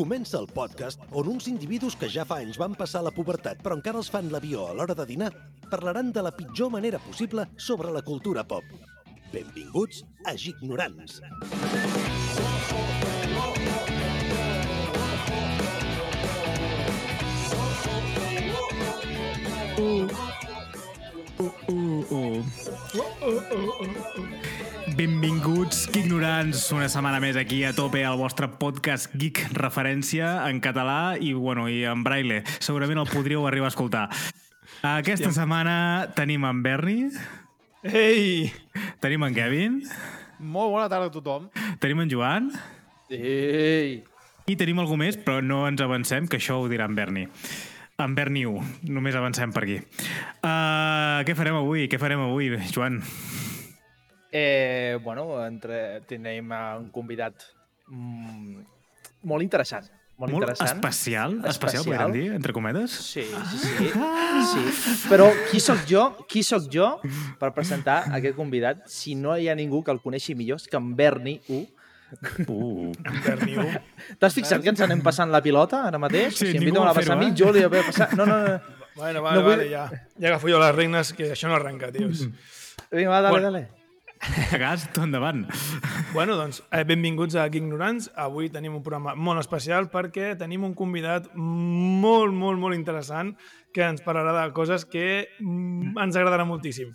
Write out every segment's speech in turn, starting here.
Comença el podcast on uns individus que ja fa anys van passar la pubertat però encara els fan l'avió a l'hora de dinar parlaran de la pitjor manera possible sobre la cultura pop. Benvinguts a Gignorants. Benvinguts, ignorants, una setmana més aquí a tope al vostre podcast Geek Referència en català i, bueno, i en braille. Segurament el podríeu arribar a escoltar. Aquesta setmana tenim en Berni, Ei! tenim en Kevin, Molt bona tarda a tothom. tenim en Joan Ei! i tenim algú més, però no ens avancem, que això ho dirà en Berni. En Berni 1, només avancem per aquí. Uh, què farem avui? Què farem avui, Joan? Eh, bueno, entre, tenim un convidat mm, molt interessant. Molt, Molt interessant. especial, especial, Especial. podríem dir, entre cometes? Sí, sí, sí. sí. Però qui sóc jo, qui sóc jo per presentar aquest convidat si no hi ha ningú que el coneixi millor que en Berni 1. Uh. Berniu. T'has fixat que ens anem passant la pilota ara mateix? Sí, si em ningú inviten a passar a mi, eh? jo li he de passar... No, no, no. Bueno, vale, No vull- vale, ja. Ja agafo jo les regnes, que això no arrenca, tios. Vinga, va, dale, Bueno. dale. Gas, tu endavant. bueno, doncs, eh, benvinguts a Ignorants. Avui tenim un programa molt especial perquè tenim un convidat molt, molt, molt interessant que ens parlarà de coses que mm, ens agradarà moltíssim.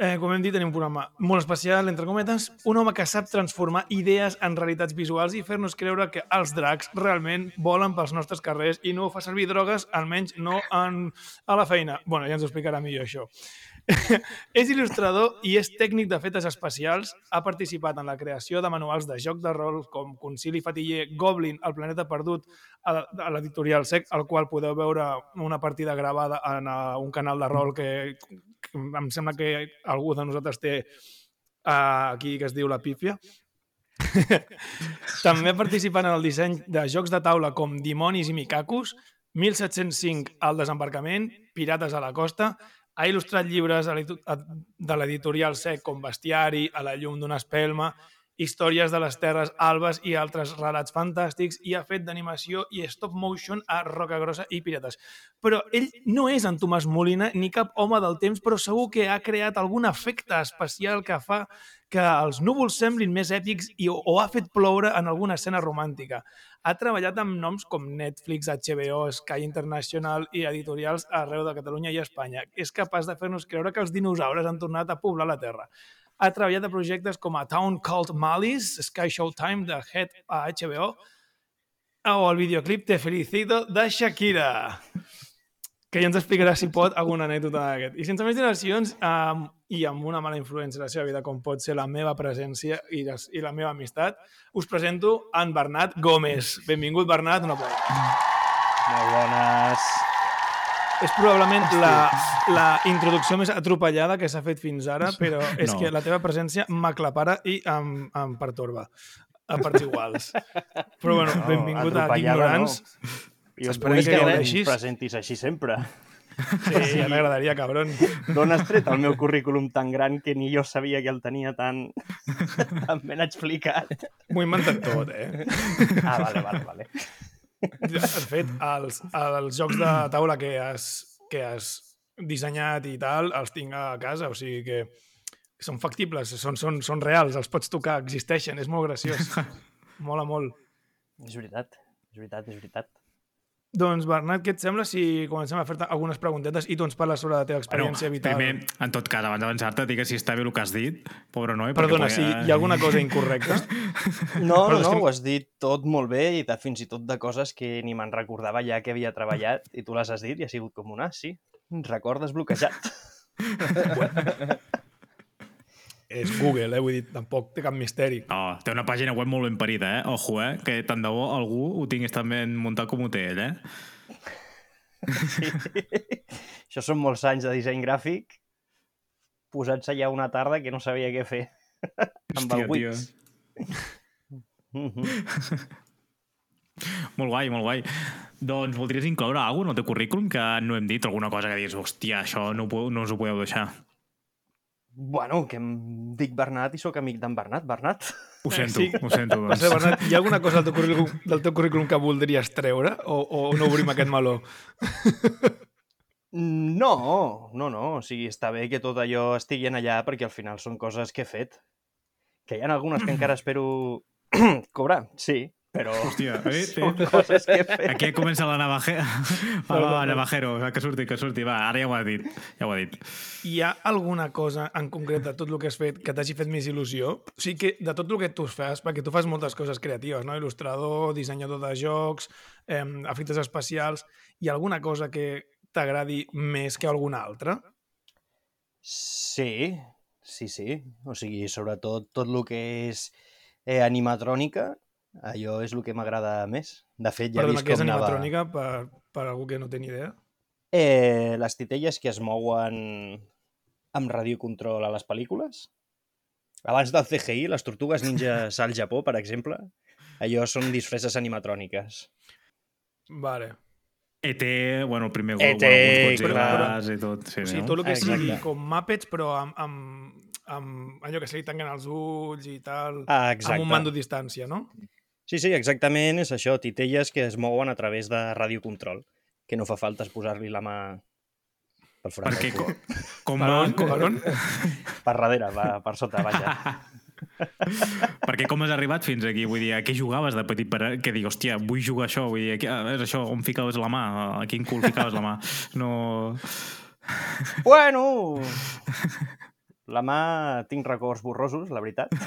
Eh, com hem dit, tenim un programa molt especial, entre cometes, un home que sap transformar idees en realitats visuals i fer-nos creure que els dracs realment volen pels nostres carrers i no fa servir drogues, almenys no en, a la feina. bueno, ja ens ho explicarà millor, això. És il·lustrador i és tècnic d'efectes especials. Ha participat en la creació de manuals de joc de rol com Concili Fatiller, Goblin, El planeta perdut, a l'editorial SEC, al qual podeu veure una partida gravada en eh, un canal de rol que, que em sembla que algú de nosaltres té uh, aquí que es diu La Pífia. També ha participat en el disseny de jocs de taula com Dimonis i Mikakos, 1705 al desembarcament, Pirates a la costa, ha il·lustrat llibres de l'editorial SEC com Bestiari, A la llum d'una espelma, Històries de les Terres Albes i altres relats fantàstics i ha fet d'animació i stop motion a Roca Grossa i Pirates. Però ell no és en Tomàs Molina ni cap home del temps, però segur que ha creat algun efecte especial que fa que els núvols semblin més èpics i, o ha fet ploure en alguna escena romàntica. Ha treballat amb noms com Netflix, HBO, Sky International i editorials arreu de Catalunya i Espanya. És capaç de fer-nos creure que els dinosaures han tornat a poblar la Terra. Ha treballat a projectes com a Town Called Malice, Sky Showtime de Head a HBO, o el videoclip Te Felicito de Shakira que ja ens explicarà si pot alguna anècdota d'aquest. I sense més dilacions, um, i amb una mala influència a la seva vida, com pot ser la meva presència i, les, i la meva amistat, us presento en Bernat Gómez. Benvingut, Bernat, una bona. Molt bones. És probablement la, la introducció més atropellada que s'ha fet fins ara, però és No. que la teva presència m'aclapara i em, em pertorba a parts iguals. Però bueno, No, benvingut a Ignorants. Jo Esperem vull que que, ho em presentis així sempre. Sí, ja m'agradaria, cabron. D'on has tret el meu currículum tan gran que ni jo sabia que el tenia tan, tan ben explicat? M'ho he inventat tot, eh? Ah, vale, vale, vale. De fet, els, els jocs de taula que has, que has dissenyat i tal, els tinc a casa, o sigui que són factibles, són, són, són reals, els pots tocar, existeixen, és molt graciós. Mola molt. És veritat, és veritat, és veritat. Doncs, Bernat, què et sembla si comencem a fer-te algunes preguntetes i tu ens parles sobre la teva experiència Bueno, vital? primer, en tot cas, abans d'avançar-te, digues si està bé el que has dit, pobre noi. Perdona, perquè si hi ha alguna cosa incorrecta. No, Però no, no, ho has dit tot molt bé i de, fins i tot de coses que ni me'n recordava ja que havia treballat i tu les has dit i ha sigut com una, sí, recordes bloquejat. És Google, eh? Vull dir, tampoc té cap misteri. No, té una pàgina web molt ben parida, eh? Ojo, eh? Que tant de bo algú ho tingués tan ben muntat com ho té ell, eh? Això són molts anys de disseny gràfic posats allà una tarda que no sabia què fer. amb el Hòstia, Wix. Molt guai, molt guai. Doncs voldries incloure alguna cosa en el teu currículum que no hem dit? Alguna cosa que diguis, hòstia, això no, no us ho podeu deixar. Bueno, que em dic Bernat i sóc amic d'en Bernat. Bernat? Ho Eh, sento, sí. ho sento, doncs. ser, Bernat, hi ha alguna cosa del teu currículum, del teu currículum que voldries treure o, o no obrim aquest meló? No, no, no. O sigui, està bé que tot allò estigui en allà perquè al final són coses que he fet. Que hi ha algunes que encara espero cobrar, sí, però Hòstia, eh, són eh. coses que he fet. Aquí comença la navajera. Va, va, va, navajero, que surti, que surti. Va, ara ja ho ha dit. Ja ho ha dit. Hi ha alguna cosa en concret de tot el que has fet que t'hagi fet més il·lusió? O sigui que de tot el que tu fas, perquè tu fas moltes coses creatives, no? Il·lustrador, dissenyador de jocs, eh, efectes especials... Hi ha alguna cosa que t'agradi més que alguna altra? Sí, sí, sí. O sigui, sobretot tot el que és eh, animatrònica, allò és el que m'agrada més. De fet, ja he Perdona, vist què és com anava... animatrònica per, per algú que no té ni idea? Eh, les titelles que es mouen amb radiocontrol a les pel·lícules. Abans del CGI, les tortugues ninjas al Japó, per exemple, allò són disfresses animatròniques. Vale. ET, bueno, el primer E.T.. Godzillas i tot. Sí, O sigui, no? tot el que sigui Exacte. com Muppets, però amb, amb, amb allò que se li tanquen els ulls i tal, Ah, amb un mando a distància, no? Sí, sí, exactament és això, titelles que es mouen a través de radiocontrol, que no fa falta posar-li la mà pel forat Perquè del com, cul. com, Per on? Per on? Per darrere, va, per sota, vaja. perquè com has arribat fins aquí? Vull dir, a què jugaves de petit? Per, que dic, hòstia, vull jugar a això. Vull dir, a és això, on ficaves la mà? A quin cul ficaves la mà? No... Bueno, la mà tinc records borrosos, la veritat.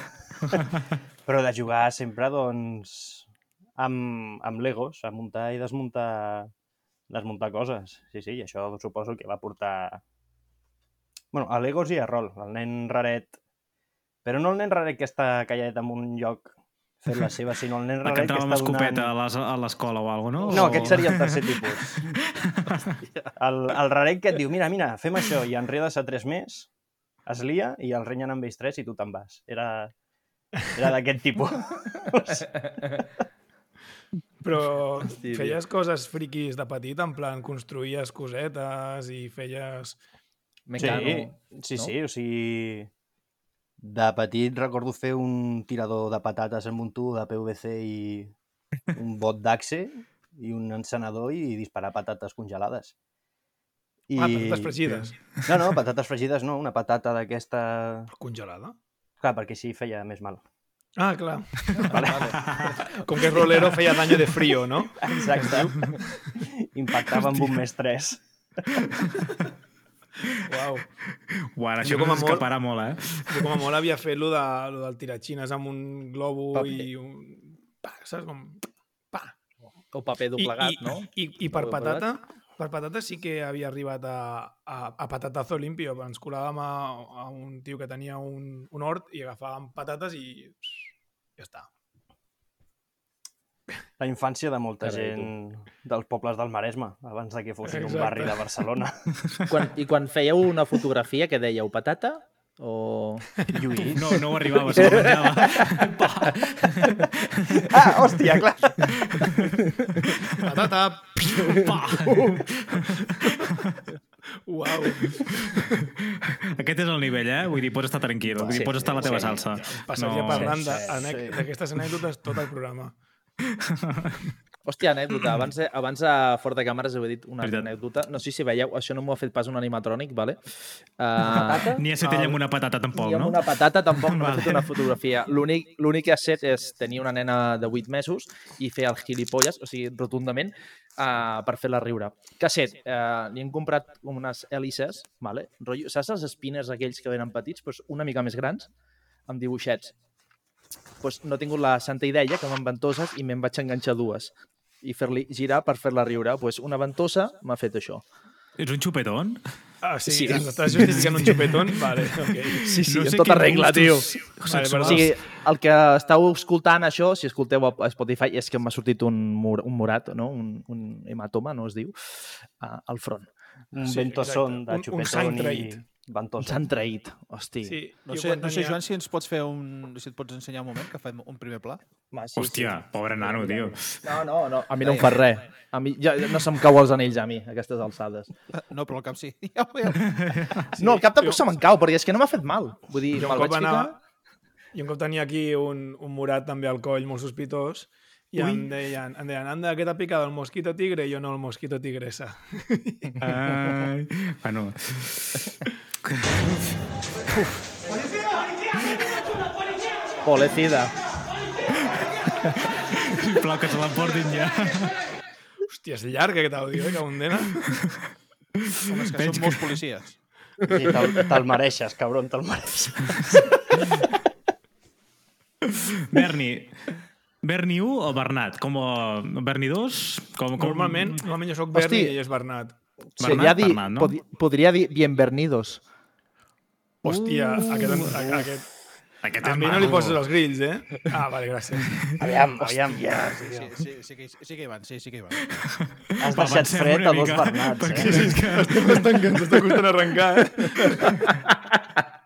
Però de jugar sempre, doncs, amb, amb Legos, a muntar i desmuntar, desmuntar coses. Sí, sí, i això suposo que va portar... Bueno, a Legos i a rol, el nen raret. Però no el nen raret que està callat en un lloc fent la seva, sinó el nen que raret que amb està escopeta donant... a les- a l'escola o alguna cosa, no? No, O- aquest seria el tercer tipus. El, el raret que et diu, mira, mira, fem això, i enredes a tres més, es lia i el renyen amb ells tres i tu te'n vas. Era, era d'aquest tipus. Però Hosti, tio. feies coses friquis de petit, en plan, construïes cosetes i feies... Mecano. sí, sí, no? sí, o sigui... De petit recordo fer un tirador de patates amb un tub de PVC i un bot d'axe i un encenedor i disparar patates congelades. I... Ah, patates fregides. No, no, patates fregides no, una patata d'aquesta... Congelada? Clar, perquè així feia més mal. Ah, clar. Vale. Com que és rolero feia daño de frío, no? Exacte. Impactava amb un més 3. Uau. Uau, això com a molt- s'escaparà molt, eh? Jo com a molt havia fet lo, de, lo del tiratxines amb un globo Paper. i un... Pa, saps com... Pa. O paper doblegat, I, no? I, i, i per doblegat. Per patata sí que havia arribat a, a, a patatazo limpio. Ens colàvem a, a un tio que tenia un, un hort i agafàvem patates i ja està. La infància de molta Carai, gent dels pobles del Maresme, abans de que fossin un Exacte. barri de Barcelona. Quan, I quan fèieu una fotografia, que dèieu patata? O... Lluís. No, no ho arribava, se la menjava. Ah, hòstia, clar. Patata! Pa! Uau! Aquest és el nivell, eh? Vull dir, pots estar tranquil, vull dir, Sí, pots estar a la teva sí. salsa. Passaria parlant sí, de- sí. d'aquestes anècdotes tot el programa. Hòstia, anècdota. Abans, de, abans de fora de càmeres heu dit una Veritat. anècdota. No sé si veieu, això no m'ho ha fet pas un animatrònic, vale? Uh, Ni a setella amb una patata, tampoc, I amb no? una patata tampoc no Vale. fet una fotografia. L'únic l'únic que ha set és tenir una nena de 8 mesos i fer el gilipolles, o sigui, rotundament, uh, per fer-la riure. Ha set? Uh, li hem comprat com unes hèlices, vale? Rotllo, saps els spinners aquells que venen petits? Pues una mica més grans, amb dibuixets. Pues no he tingut la santa idea que amb ventoses i me'n vaig enganxar dues i fer-li girar per fer-la riure. Pues una ventosa m'ha fet això. Ets un xupetón? Ah, sí, Sí. estàs justificant un xupetón? Vale, ok. Sí, sí, No sé en tota regla, tio. Vale. O sigui, el que estàu escoltant això, si escolteu a Spotify, és que m'ha sortit un, mur, un morat, no? un, un hematoma, no es diu, uh, al front. un Sí, ventosón de Un- un sang xupetón i traït. Un ventosa. sant traït, hosti. Sí, No jo sé, no sé, Joan, si ens pots fer un... si et pots ensenyar un moment, que fem un primer pla. Va, sí, Hòstia, pobre nano, tio. Sí. No, no, no. A mi no em fa res. A mi ja, no se'm cau els anells a mi, a aquestes alçades. No, però el cap sí. Ja. Sí, no, el cap tampoc se me'n cau, perquè és que no m'ha fet mal. Vull dir, Jo un me'l cop vaig ficar... anava... Jo un cop tenia aquí un, un morat també al coll molt sospitós i Ui. em deien, em deien, anda, que t'ha picat el mosquito tigre? I jo no, el mosquito tigresa. Ai, bueno. Polecida. Sisplau, que se l'emportin ja. Hòstia, és llarg aquest àudio, eh, que condena. Home, és que són molts policies. Sí, te'l te mereixes, cabron, te'l mereixes. Berni. Berni 1 o Bernat? Com a... Berni 2? Com, com... Normalment, normalment jo soc Hosti. Berni i ell és Bernat. Seria dir, Bernat, no? pod podria dir bienvenidos. Hòstia, aquest, a- aquest... Aquest A és mi no li poses els grills, eh? Ah, vale, gràcies. Aviam, aviam. Sí, sí, sí, sí, que, sí que hi van, sí, sí que hi van. Has deixat Avancem fred a dos Bernats, perquè eh? és que... M'estan que ens està costant arrencar, eh?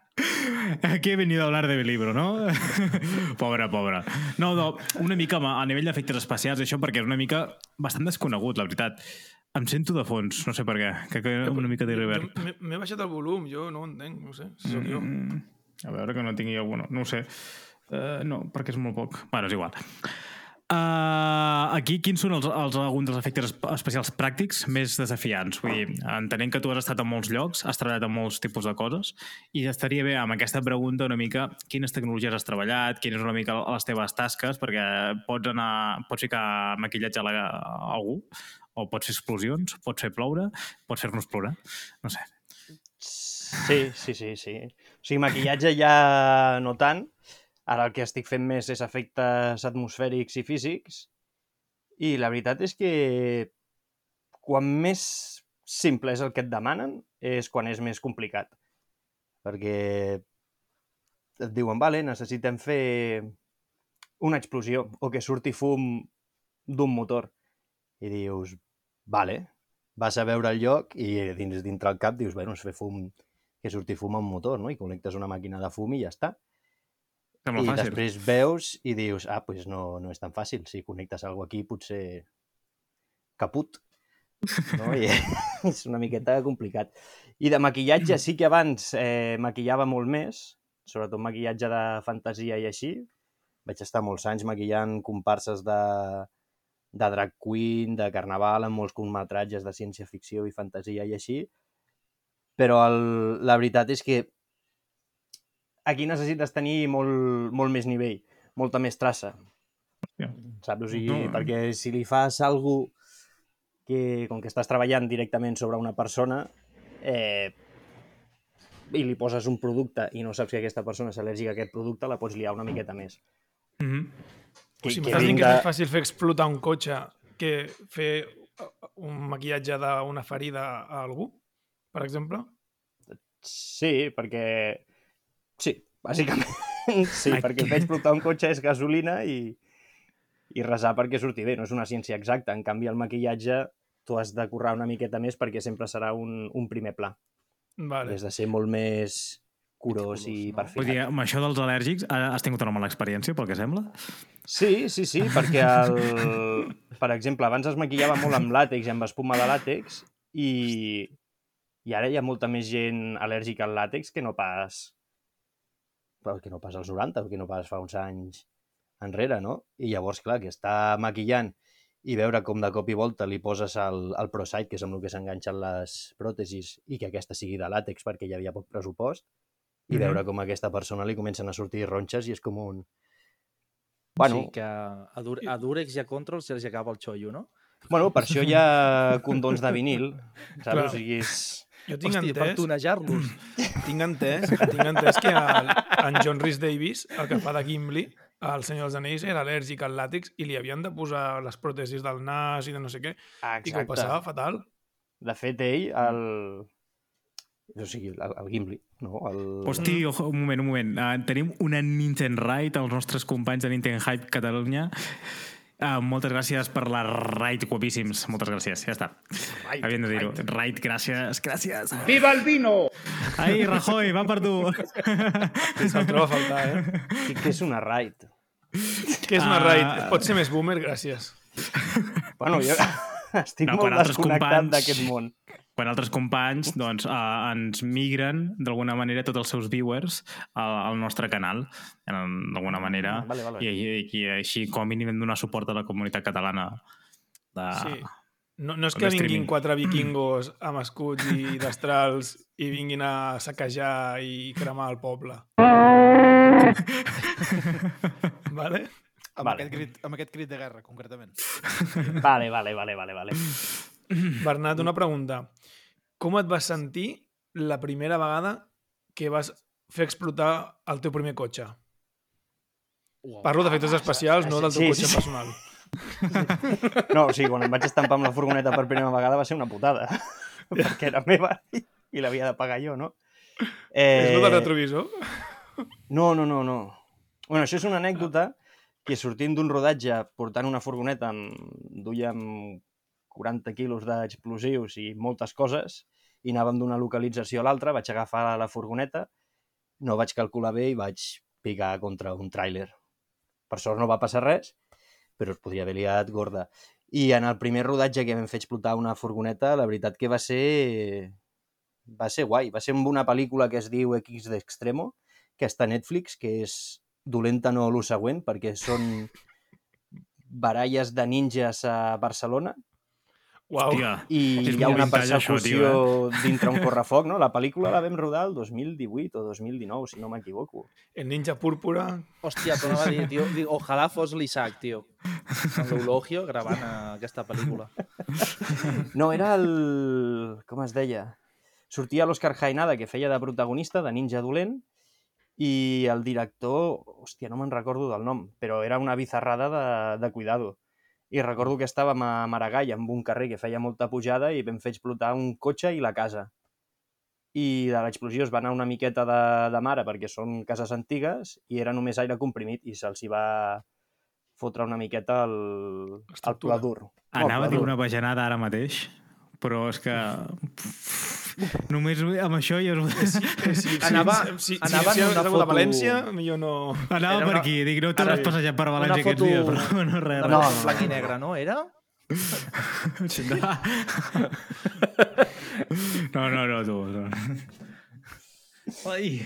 Aquí he venido a hablar de mi libro, no? pobre, pobre. No, no, una mica a nivell d'efectes especials, això, perquè és una mica bastant desconegut, la veritat. Em sento de fons, no sé per què. Crec que una mica de reverb. m'he- baixat el volum, jo no ho entenc, no ho sé, si sóc jo. Mm, a veure que no tingui alguna... No ho sé. Uh, no, perquè és molt poc. Bueno, és igual. Uh, aquí, quins són els, els, alguns dels efectes espe- especials pràctics més desafiants? Vull dir, entenent que tu has estat en molts llocs, has treballat en molts tipus de coses, i estaria bé amb aquesta pregunta una mica quines tecnologies has treballat, quines són una mica les teves tasques, perquè pots anar, pots ficar maquillatge a, la, a algú, o pots fer explosions, pots fer ploure, pots fer-nos plorar, no sé. Sí, sí, sí, sí. O sigui, maquillatge ja no tant. Ara el que estic fent més és efectes atmosfèrics i físics. I la veritat és que quan més simple és el que et demanen és quan és més complicat. Perquè et diuen, vale, necessitem fer una explosió o que surti fum d'un motor. I dius, vale, vas a veure el lloc i dins dintre el cap dius, bueno, és fer fum, que surti fum a un motor, no? I connectes una màquina de fum i ja està. Sembla I fàcil. després veus i dius, ah, doncs no, no és tan fàcil. Si connectes alguna aquí, potser caput. No? I és una miqueta complicat. I de maquillatge sí que abans eh, maquillava molt més, sobretot maquillatge de fantasia i així. Vaig estar molts anys maquillant comparses de, de drag queen, de carnaval, amb molts curtmetratges de ciència-ficció i fantasia i així. Però el, la veritat és que aquí necessites tenir molt, molt més nivell, molta més traça. Hòstia. Saps? O sigui, No. no. perquè si li fas algú que, com que estàs treballant directament sobre una persona, eh, i li poses un producte i no saps que aquesta persona és al·lèrgica a aquest producte, la pots liar una miqueta més. Mm -hmm. O sigui, que m'estàs dient que vinga- és més fàcil fer explotar un cotxe que fer uh, un maquillatge d'una ferida a algú, per exemple? Sí, perquè... Sí, bàsicament sí, Ai, perquè fer explotar un cotxe és gasolina i, i resar perquè surti bé, no és una ciència exacta. En canvi, el maquillatge tu has de currar una miqueta més perquè sempre serà un, un primer pla. Vale. Has de ser molt més curós i no? Vull dir, amb això dels al·lèrgics, ara has tingut una mala experiència, pel que sembla? Sí, sí, sí, perquè el... per exemple, abans es maquillava molt amb làtex i amb espuma de làtex i, i ara hi ha molta més gent al·lèrgica al làtex que no pas però que no pas als 90 o que no pas fa uns anys enrere, no? I llavors, clar, que està maquillant i veure com de cop i volta li poses el, el ProSite, que és amb el que s'enganxen les pròtesis, i que aquesta sigui de làtex perquè hi havia poc pressupost, i Mhm. veure com a aquesta persona li comencen a sortir ronxes i és com un... Bueno, Sí, que a, Dur a Durex i a Control se'ls acaba el xollo, no? Bueno, per això hi ha condons de vinil, saps? Clar. O sigui, és... Jo tinc Hòstia, per entès, tunejar-los. tinc entès, tinc entès que el, en John Rhys Davis, el que fa de Gimli, el Senyor dels Anells, era al·lèrgic al làtex i li havien de posar les pròtesis del nas i de no sé què, i que ho passava fatal. De fet, ell, el... O sigui, el, el Gimli, no? El... Hosti, ojo, un moment, un moment. Uh, tenim una Nintendo Ride als nostres companys de Nintendo Hype Catalunya Uh, moltes gràcies per la raid, guapíssims. Moltes gràcies, ja està. Raid, Havien de dir-ho. Raid, gràcies, gràcies. ¡Viva el vino! Ai, Rajoy, va per tu. Se'l troba a faltar, eh? Què, és una raid? Què és una raid? Pot ser més boomer? Gràcies. Bueno, jo estic No, molt desconnectat companys- d'aquest món. Quan altres companys doncs, uh, ens migren, d'alguna manera, tots els seus viewers al, al nostre canal, en- d'alguna manera, Vale, vale. i, i, i així com a mínim hem de donar suport a la comunitat catalana. De... Sí. No, no és que streaming. vinguin quatre vikingos amb escuts i destrals i vinguin a saquejar i cremar el poble. vale? Amb, Vale. aquest crit, amb aquest crit de guerra, concretament. Vale, vale, vale, vale, vale. Bernat, una pregunta. Com et vas sentir la primera vegada que vas fer explotar el teu primer cotxe? Uau. Parlo d'efectes especials, no del teu Sí, cotxe sí. personal. No, o sigui, quan em vaig estampar amb la furgoneta per primera vegada va ser una putada. perquè era meva i, l'havia de pagar jo, no? És Eh, el del retrovisor? No, no, no, no. Bueno, això és una anècdota que sortint d'un rodatge portant una furgoneta amb, duia amb 40 quilos d'explosius i moltes coses i anàvem d'una localització a l'altra, vaig agafar la furgoneta, no vaig calcular bé i vaig picar contra un tràiler. Per sort no va passar res, però es podria haver liat gorda. I en el primer rodatge que vam fer explotar una furgoneta, la veritat que va ser... va ser guai. Va ser amb una pel·lícula que es diu X d'Extremo, que està a Netflix, que és dolenta no lo següent, perquè són baralles de ninjas a Barcelona Uau. Hòstia, i hi ha una això, persecució tio, dintre un correfoc, no? La pel·lícula la vam rodar el 2018 o 2019, si no m'equivoco. El ninja púrpura... Hòstia, però anava a dir, tio, dic, ojalà fos l'Isaac, tio. Amb l'Eulogio gravant eh, aquesta pel·lícula. No, era el... com es deia? Sortia l'Òscar Jaenada, que feia de protagonista, de ninja dolent, i el director, hòstia, no me'n recordo del nom, però era una bizarrada de, de cuidado. I recordo que estàvem a Maragall, amb un carrer que feia molta pujada, i vam fer explotar un cotxe i la casa. I de l'explosió es va anar una miqueta de, de mare, perquè són cases antigues, i era només aire comprimit, i se'ls hi va fotre una miqueta el, el pla dur. No, Anava a dir una bajanada ara mateix, però és que... Només amb això ja us... Sí, Anava- sí, sí, anava sí, en si una has hagut a foto- València, millor no... Anava Era per una- aquí, dic, no bé. passejat per Una València aquests foto- dies, però no res. Una No, no, no, no. blanc i negre, no? Era? No, no, no, tu. No. Ai.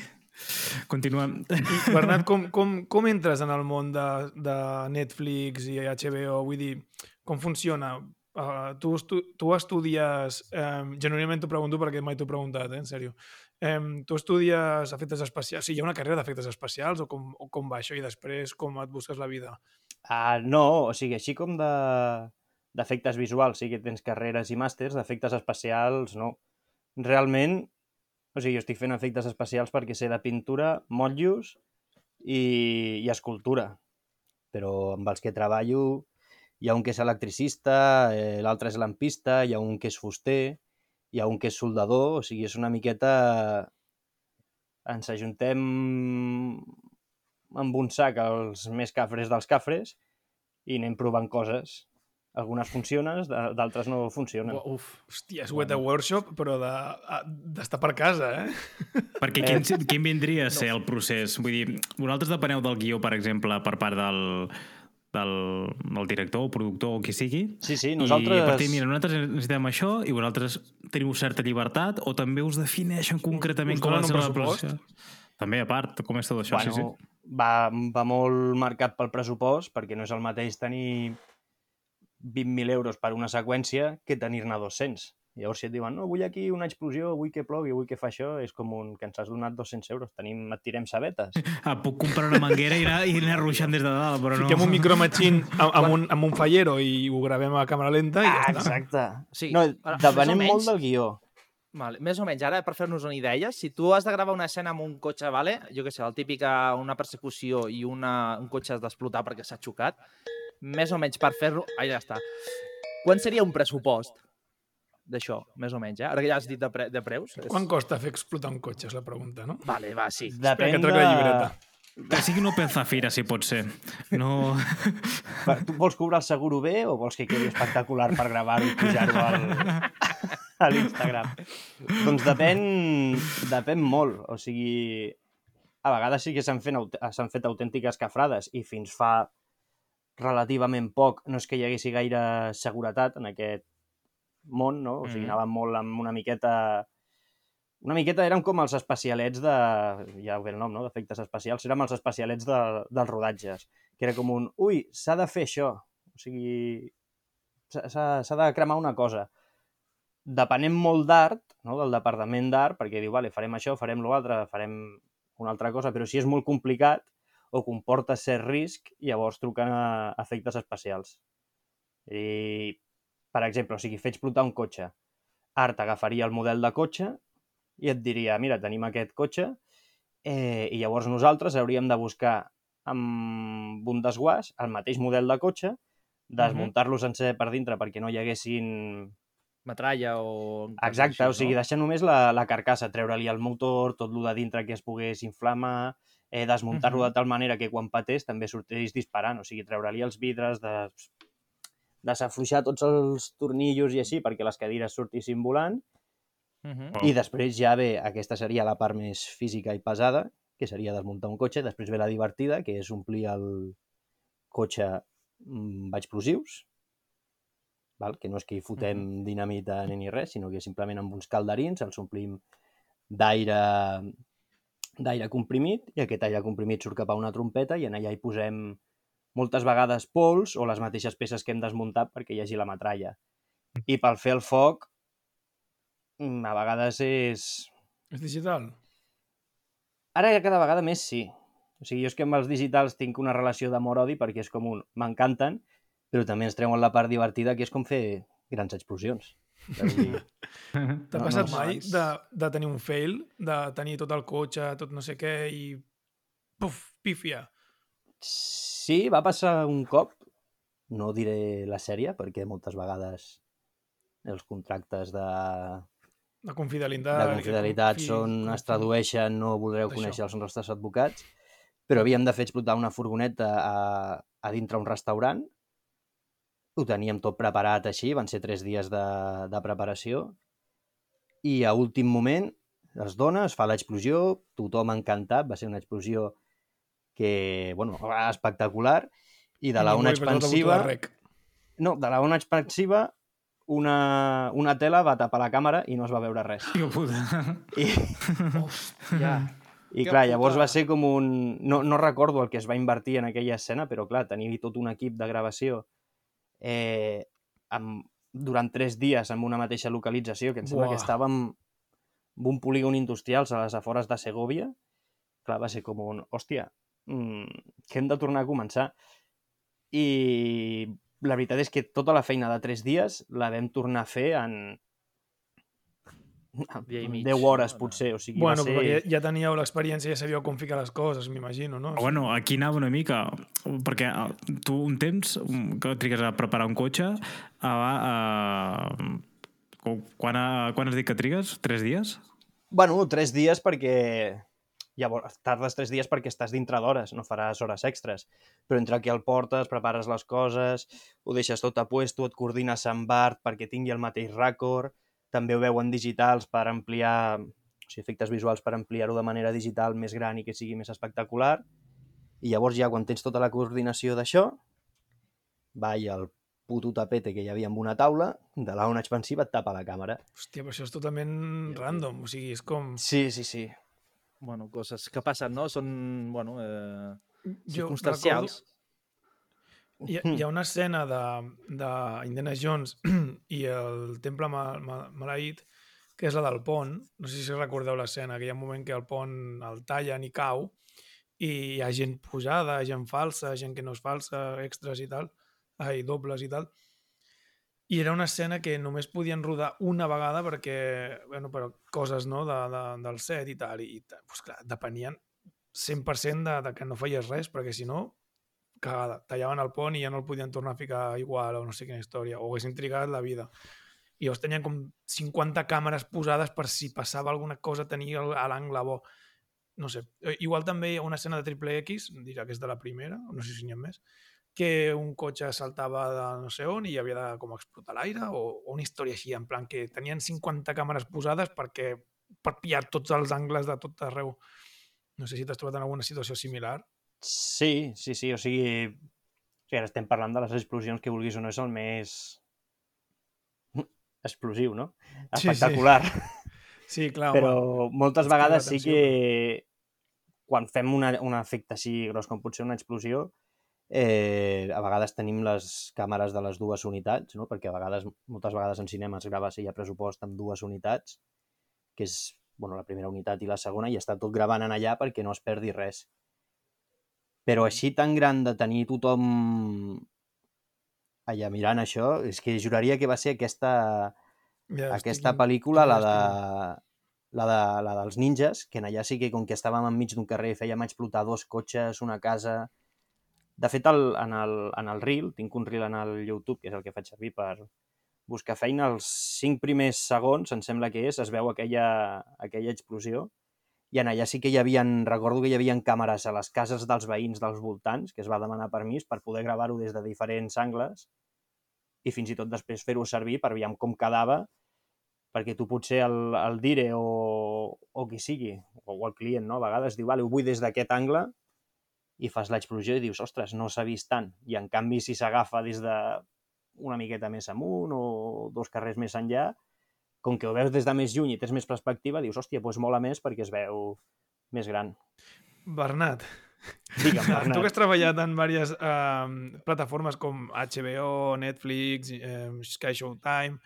Continuem. I, Bernat, com, com, com entres en el món de, de Netflix i HBO? Vull dir, com funciona? Uh, tu, estu tu estudies... Um, genuïnament t'ho pregunto perquè mai t'ho he preguntat, eh, en sèrio. Um, tu estudies efectes especials? Sí, hi ha una carrera d'efectes especials o com, o com va això? I després com et busques la vida? Ah, no, o sigui, així com de d'efectes visuals sí que tens carreres i màsters, d'efectes especials no. Realment, o sigui, jo estic fent efectes especials perquè sé de pintura, motllos i, i escultura. Però amb els que treballo hi ha un que és electricista, eh, l'altre és lampista, hi ha un que és fuster, hi ha un que és soldador, o sigui, és una miqueta... Ens ajuntem amb un sac els més cafres dels cafres i anem provant coses. Algunes funcionen, d'altres no funcionen. Uf. Hòstia, és Weta Workshop, però de- a- d'estar per casa, eh? Perquè quin, quin vindria a ser el procés? Vull dir, vosaltres depeneu del guió, per exemple, per part del, del, del director o productor o qui sigui? Sí, sí, I a nosaltres... partir, mira, nosaltres necessitem això i vosaltres teniu certa llibertat o també us defineixen concretament Us com ha de ser la producció? També, a part, com és tot això? bueno, sí, sí. Va, va molt marcat pel pressupost, perquè no és el mateix tenir 20.000 euros per una seqüència que tenir-ne 200. Llavors, si et diuen, no, vull aquí una explosió, vull que plogui, vull que fa això, és com un que ens has donat 200 euros. Tenim, et tirem sabetes. Ah, puc comprar una manguera i anar, i anar ruixant des de dalt, però no... Fiquem un micromatxin amb, amb, un, amb un fallero i ho gravem a càmera lenta i ja Ah, està. exacte. Sí, No, depenem o molt menys- del guió. Vale, més o menys, ara per fer-nos una idea, si tu has de gravar una escena amb un cotxe, vale? jo què sé, el típica, una persecució i una, un cotxe has d'explotar perquè s'ha xocat, més o menys per fer-lo... Ah, ja està. Quan seria un pressupost d'això, més o menys, eh? Ara que ja has dit de, pre de preus. És... Quan costa fer explotar un cotxe, és la pregunta, no? Vale, va, sí. Espera, Depèn que de... la llibreta. Que sigui un Open Zafira, si pot ser. No... Va, Tu vols cobrar el seguro bé o vols que quedi espectacular per gravar-ho i pujar-ho al, a l'Instagram? Doncs depèn, depèn molt. O sigui, a vegades sí que s'han fet, fet autèntiques cafrades i fins fa relativament poc no és que hi haguessi gaire seguretat en aquest món, no? O sigui, Mhm. anàvem molt amb una miqueta... Una miqueta érem com els especialets de... Ja ho ve el nom, no? D'efectes especials. Érem els especialets de, dels rodatges. Que era com un... Ui, s'ha de fer això. O sigui... s'ha de cremar una cosa. Depenem molt d'art, no? del departament d'art, perquè diu, vale, farem això, farem l'altre, farem una altra cosa, però si és molt complicat o comporta cert risc, llavors truquen a efectes especials. I, per exemple, o sigui, fer explotar un cotxe. Art agafaria el model de cotxe i et diria, mira, tenim aquest cotxe eh, i llavors nosaltres hauríem de buscar amb un desguàs el mateix model de cotxe, desmuntar-lo sencer per dintre perquè no hi haguessin... Metralla o... Exacte, o sigui, deixar només la, la carcassa, treure-li el motor, tot lo de dintre que es pogués inflamar, eh, desmuntar-lo Mhm. de tal manera que quan patés també sortís disparant, o sigui, treure-li els vidres, de, desafluixar tots els tornillos i així perquè les cadires sortissin volant, Uh -huh. I després ja ve, aquesta seria la part més física i pesada, que seria desmuntar un cotxe, després ve la divertida, que és omplir el cotxe amb explosius, val? que no és que hi fotem dinamita ni, ni res, sinó que simplement amb uns calderins els omplim d'aire d'aire comprimit i aquest aire comprimit surt cap a una trompeta i en allà hi posem moltes vegades pols o les mateixes peces que hem desmuntat perquè hi hagi la metralla. I pel fer el foc, mm, a vegades és... És digital? Ara ja cada vegada més sí. O sigui, jo és que amb els digitals tinc una relació d'amor-odi perquè és com un... M'encanten, però també ens treuen la part divertida que és com fer grans explosions. És a dir, T'ha No, passat no, mai de, de tenir un fail, de tenir tot el cotxe, tot no sé què, i... Puf, pífia. Sí, va passar un cop, no diré la sèrie, perquè moltes vegades els contractes de, De confidelitat. de confidelitat confi- són, confi- es tradueixen, no voldreu conèixer els nostres advocats, però havíem de fer explotar una furgoneta a, a dintre un restaurant, ho teníem tot preparat així, van ser tres dies de, de preparació, i a últim moment es dona, es fa l'explosió, tothom encantat, va ser una explosió que, bueno, espectacular, i de la de expansiva... No, de la ona expansiva una, una tela va tapar la càmera i no es va veure res. Tio puta. I, Ja. i clar, llavors va ser com un... No, no recordo el que es va invertir en aquella escena, però clar, tenir tot un equip de gravació eh, amb, durant tres dies en una mateixa localització, que em sembla Buah. que estàvem en un polígon industrial a les afores de Segovia, clar, va ser com un... Hòstia, que hem de tornar a començar. I la veritat és que tota la feina de tres dies la vam tornar a fer en, Dia i en mig, 10 hores, potser. O sigui, Bueno, va ser... perquè ja teníeu l'experiència, ja sabíeu com ficar les coses, m'imagino, no? Bueno, aquí anava una mica, perquè eh, tu un temps um, que trigues a preparar un cotxe, a, a, quan, a, quan has dit que trigues? Tres dies? Bueno, tres dies perquè... Llavors, tardes tres dies perquè estàs dintre d'hores, no faràs hores extres. Però entre que el portes, prepares les coses, ho deixes tot a puesto, et coordines amb art perquè tingui el mateix rècord, també ho veuen digitals per ampliar, o sigui, efectes visuals per ampliar-ho de manera digital més gran i que sigui més espectacular. I llavors ja quan tens tota la coordinació d'això, va i el puto tapete que hi havia amb una taula, de la ona expansiva et tapa la càmera. Hòstia, però això és totalment random, o sigui, és com... Sí, sí, sí. Bueno, coses que passen, no? Són, bueno, eh, Jo circumstancials. Hi ha, hi ha una escena de, de Indiana Jones i el temple ma, ma, maleït, que és la del pont. No sé si recordeu l'escena, que hi ha un moment que el pont el tallen i cau i hi ha gent pujada, gent falsa, gent que no és falsa, extras i tal, ai, dobles i tal. I era una escena que només podien rodar una vegada perquè, bueno, per coses no, de, de, del set i tal, i, i pues, clar, depenien 100% de, de que no feies res, perquè si no, cagada. Tallaven el pont i ja no el podien tornar a ficar igual o no sé quina història, o haguessin trigat la vida. I llavors tenien com 50 càmeres posades per si passava alguna cosa tenir a l'angle bo. no sé, eh, igual també hi ha una escena de Triple X, dirà que és de la primera, no sé si n'hi ha més, que un cotxe saltava de no sé on i havia de com explotar l'aire o, o una història així, en plan que tenien 50 càmeres posades perquè per pillar tots els angles de tot arreu. No sé si t'has trobat en alguna situació similar. Sí, sí, sí, o sigui, o sigui, ara estem parlant de les explosions que vulguis o no és el més explosiu, no? Sí, sí. Espectacular. Sí, clar, Però home. moltes vegades sí que quan fem una, un efecte així gros com pot ser una explosió, eh, a vegades tenim les càmeres de les dues unitats, no? perquè a vegades, moltes vegades en cinema es grava si hi ha pressupost amb dues unitats, que és bueno, la primera unitat i la segona, i està tot gravant en allà perquè no es perdi res. Però així tan gran de tenir tothom allà mirant això, és que juraria que va ser aquesta, Ja estic aquesta in- pel·lícula, la, de, la, de, la dels ninjas, que en allà sí que com que estàvem enmig d'un carrer fèiem explotar dos cotxes, una casa... De fet, el, en, el, en el reel, tinc un reel en el YouTube, que és el que faig servir per buscar feina, els cinc primers segons, em sembla que és, es veu aquella, aquella explosió, i en allà sí que hi havia, recordo que hi havia càmeres a les cases dels veïns dels voltants, que es va demanar permís per poder gravar-ho des de diferents angles, i fins i tot després fer-ho servir per veure com quedava perquè tu potser el, el dire o, o qui sigui, o el client, no? a vegades diu, vale, ho vull des d'aquest angle, i fas l'explosió i dius, ostres, no s'ha vist tant. I en canvi, si s'agafa des de una miqueta més amunt o dos carrers més enllà, com que ho veus des de més lluny i tens més perspectiva, dius, hòstia, doncs mola més perquè es veu més gran. Bernat, Digue'm, tu que Bernat. has treballat en diverses eh, plataformes com HBO, Netflix, eh, Sky Showtime,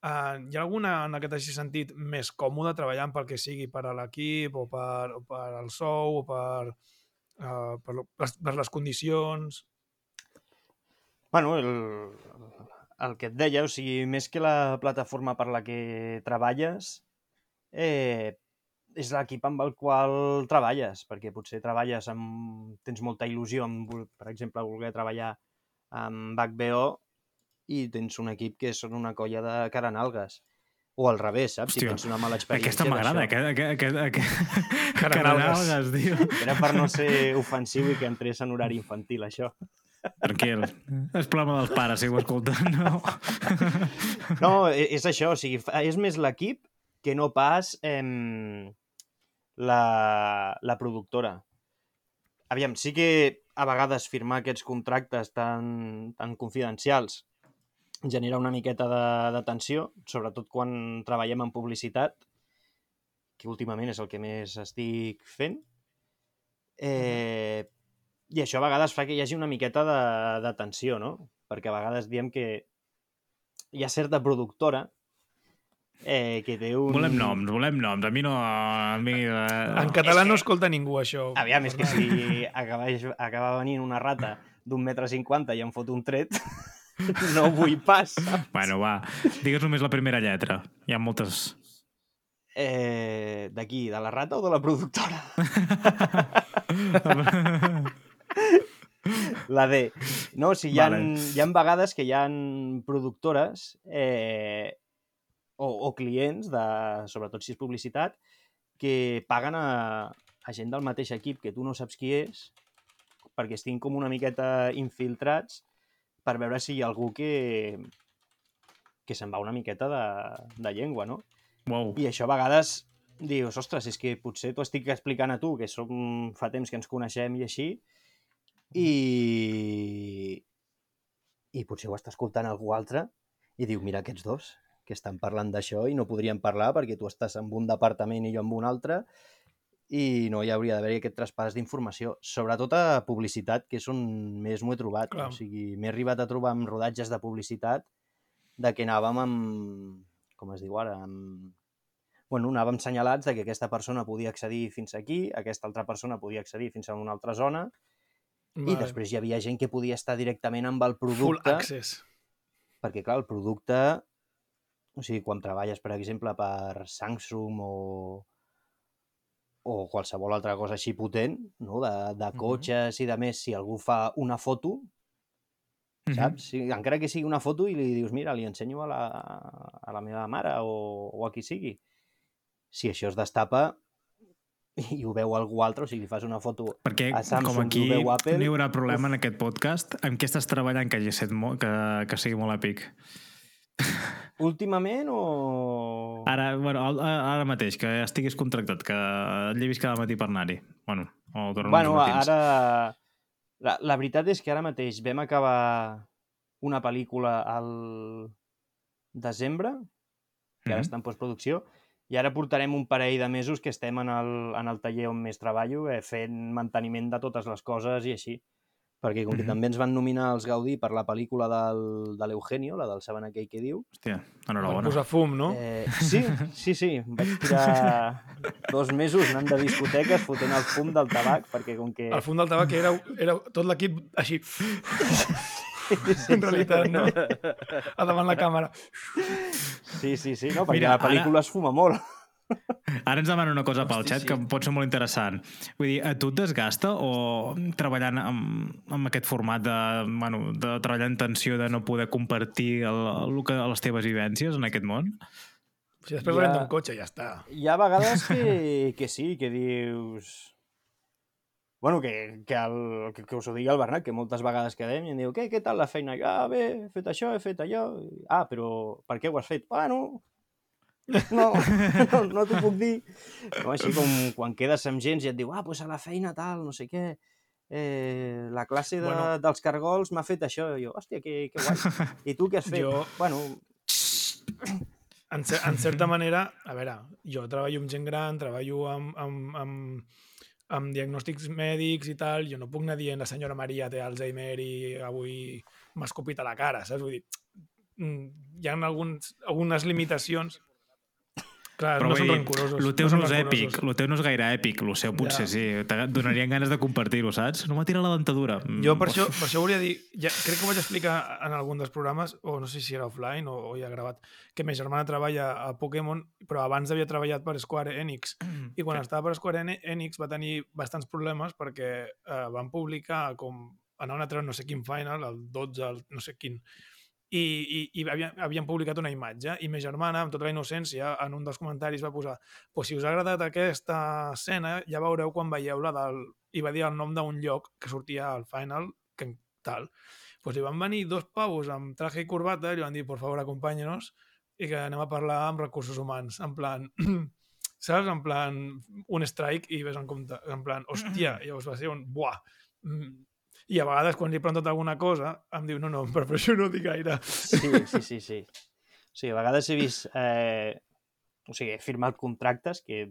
eh, hi ha alguna en què t'hagi sentit més còmode treballant pel que sigui per a l'equip o per, o per al sou o per, eh, per, lo- per, les condicions? Bueno, el, el que et deia, o sigui, més que la plataforma per la que treballes, eh, és l'equip amb el qual treballes, perquè potser treballes amb... tens molta il·lusió, amb, per exemple, voler treballar amb HBO i tens un equip que són una colla de caranalgues. O al revés, saps? Hòstia, si tens una mala experiència Aquesta m'agrada, aquest, aquest, aquest... Caranalgues. Tio. Era per no ser ofensiu i que entrés en horari infantil, això. Tranquil. És problema dels pares, si ho escolten, no? No, e- és això, o sigui, és més l'equip que no pas em, la, la productora. Aviam, sí que a vegades firmar aquests contractes tan, tan confidencials genera una miqueta de, de tensió, sobretot quan treballem en publicitat, que últimament és el que més estic fent. Eh, I això a vegades fa que hi hagi una miqueta de, de tensió, no? Perquè a vegades diem que hi ha certa productora eh, que té un... Volem noms, volem noms. A mi no... A mi, eh... En català no escolta ningú, això. Aviam, és que si acaba, acaba venint una rata d'un metre cinquanta i em fot un tret, no vull pas. saps? Bueno, va, digues només la primera lletra. Hi ha moltes... Eh, D'aquí, de la rata o de la productora? La D. No, o sigui, hi ha, Vale. hi ha vegades que hi ha productores eh, o, o clients, de, sobretot si és publicitat, que paguen a, a gent del mateix equip que tu no saps qui és, perquè estiguin com una miqueta infiltrats per veure si hi ha algú que, que se'n va una miqueta de, de llengua, no? Wow. I això a vegades dius, ostres, és que potser t'ho estic explicant a tu, que som fa temps que ens coneixem i així, i, i potser ho està escoltant algú altre i diu, mira aquests dos que estan parlant d'això i no podrien parlar perquè tu estàs en un departament i jo en un altre i no hi hauria d'haver aquest traspàs d'informació, sobretot a publicitat, que és on més m'ho he trobat. Clar. O sigui, m'he arribat a trobar amb rodatges de publicitat de que anàvem amb, com es diu ara, amb... Bueno, anàvem senyalats de que aquesta persona podia accedir fins aquí, aquesta altra persona podia accedir fins a una altra zona, i després hi havia gent que podia estar directament amb el Full producte, access. perquè, clar, el producte... O sigui, quan treballes, per exemple, per Samsung o, o qualsevol altra cosa així potent, no? de, de cotxes i de més, si algú fa una foto, saps? Si, encara que sigui una foto i li dius, mira, li ensenyo a la, a la meva mare o, o a qui sigui. Si això es destapa, i ho veu algú altre, o sigui, fas una foto Perquè, a Samsung com aquí ho veu Apple... no hi haurà problema en aquest podcast, amb què estàs treballant que hagi set mo que, que sigui molt èpic? Últimament o... Ara, bueno, ara mateix, que estiguis contractat, que et llevis cada matí per anar-hi. Bueno, o Bueno, ara... La, la veritat és que ara mateix vam acabar una pel·lícula al desembre, que ara Mhm. està en postproducció, i ara portarem un parell de mesos que estem en el, en el taller on més treballo, eh, fent manteniment de totes les coses i així. Perquè com que Mhm. també ens van nominar els Gaudí per la pel·lícula del, de l'Eugenio, la del Saben aquell que diu, Hòstia, enhorabona. posar fum, no? Eh, sí, sí, sí. Vaig tirar dos mesos anant de discoteques fotent el fum del tabac, perquè com que... El fum del tabac era, era tot l'equip així, en realitat, no? A davant la càmera. Sí, sí, sí, no, perquè Mira, la pel·lícula es fuma molt. Ara ens demana una cosa pel Hosti, xat sí. que pot ser molt interessant. Vull dir, a tu et desgasta o treballant amb, amb aquest format de, bueno, de treballar en tensió de no poder compartir el, el que, les teves vivències en aquest món? Si després Ja. un cotxe, ja està. Hi ha vegades que, que sí, que dius... Bueno, que, que, el, que, que us ho digui el Bernat, que moltes vegades quedem i em diu, què, què tal la feina? Ah, bé, he fet això, he fet allò. Ah, però per què ho has fet? Bueno, no, no, no t'ho puc dir. No, així com quan quedes amb gent i et diu, ah, doncs a la feina tal, no sé què, eh, la classe de, Bueno. bueno. dels cargols m'ha fet això. I jo, hòstia, que, que guai. I tu què has fet? Jo- Bueno, En, cer en certa manera, a veure, jo treballo amb gent gran, treballo amb, amb, amb, amb diagnòstics mèdics i tal, jo no puc anar dient la senyora Maria té Alzheimer i avui m'ha escopit a la cara, saps? Vull dir, mm, hi ha alguns, algunes limitacions. Clar, Però no són rancorosos. el teu són no és èpic, el teu no és gaire èpic, el seu potser Ja. sí. Et donarien ganes de compartir-ho, saps? No m'ha tirat la dentadura. Jo per Mm, això, per això volia dir, ja, crec que ho vaig explicar en algun dels programes, o no sé si era offline o, o ja gravat, que ma germana treballa a Pokémon, però abans havia treballat per Square Enix. I quan estava per Square Enix va tenir bastants problemes perquè eh, van publicar com anaven a treure no sé quin final, el 12, el no sé quin, i, i, i havien, havien publicat una imatge i ma germana, amb tota la innocència, en un dels comentaris va posar pues si us ha agradat aquesta escena, ja veureu quan veieu la del... i va dir el nom d'un lloc que sortia al final, que tal. Pues li van venir dos pavos amb traje i corbata i li van dir, por favor, acompányenos i que anem a parlar amb recursos humans, en plan... saps? En plan, un strike i ves en compte, en plan, hòstia, llavors va ser un, buah, mm. I a vegades quan li he preguntat alguna cosa em diu, no, no, però per això no dic gaire. Sí, sí, sí, sí. Sí, a vegades he vist... Eh, o sigui, he firmat contractes que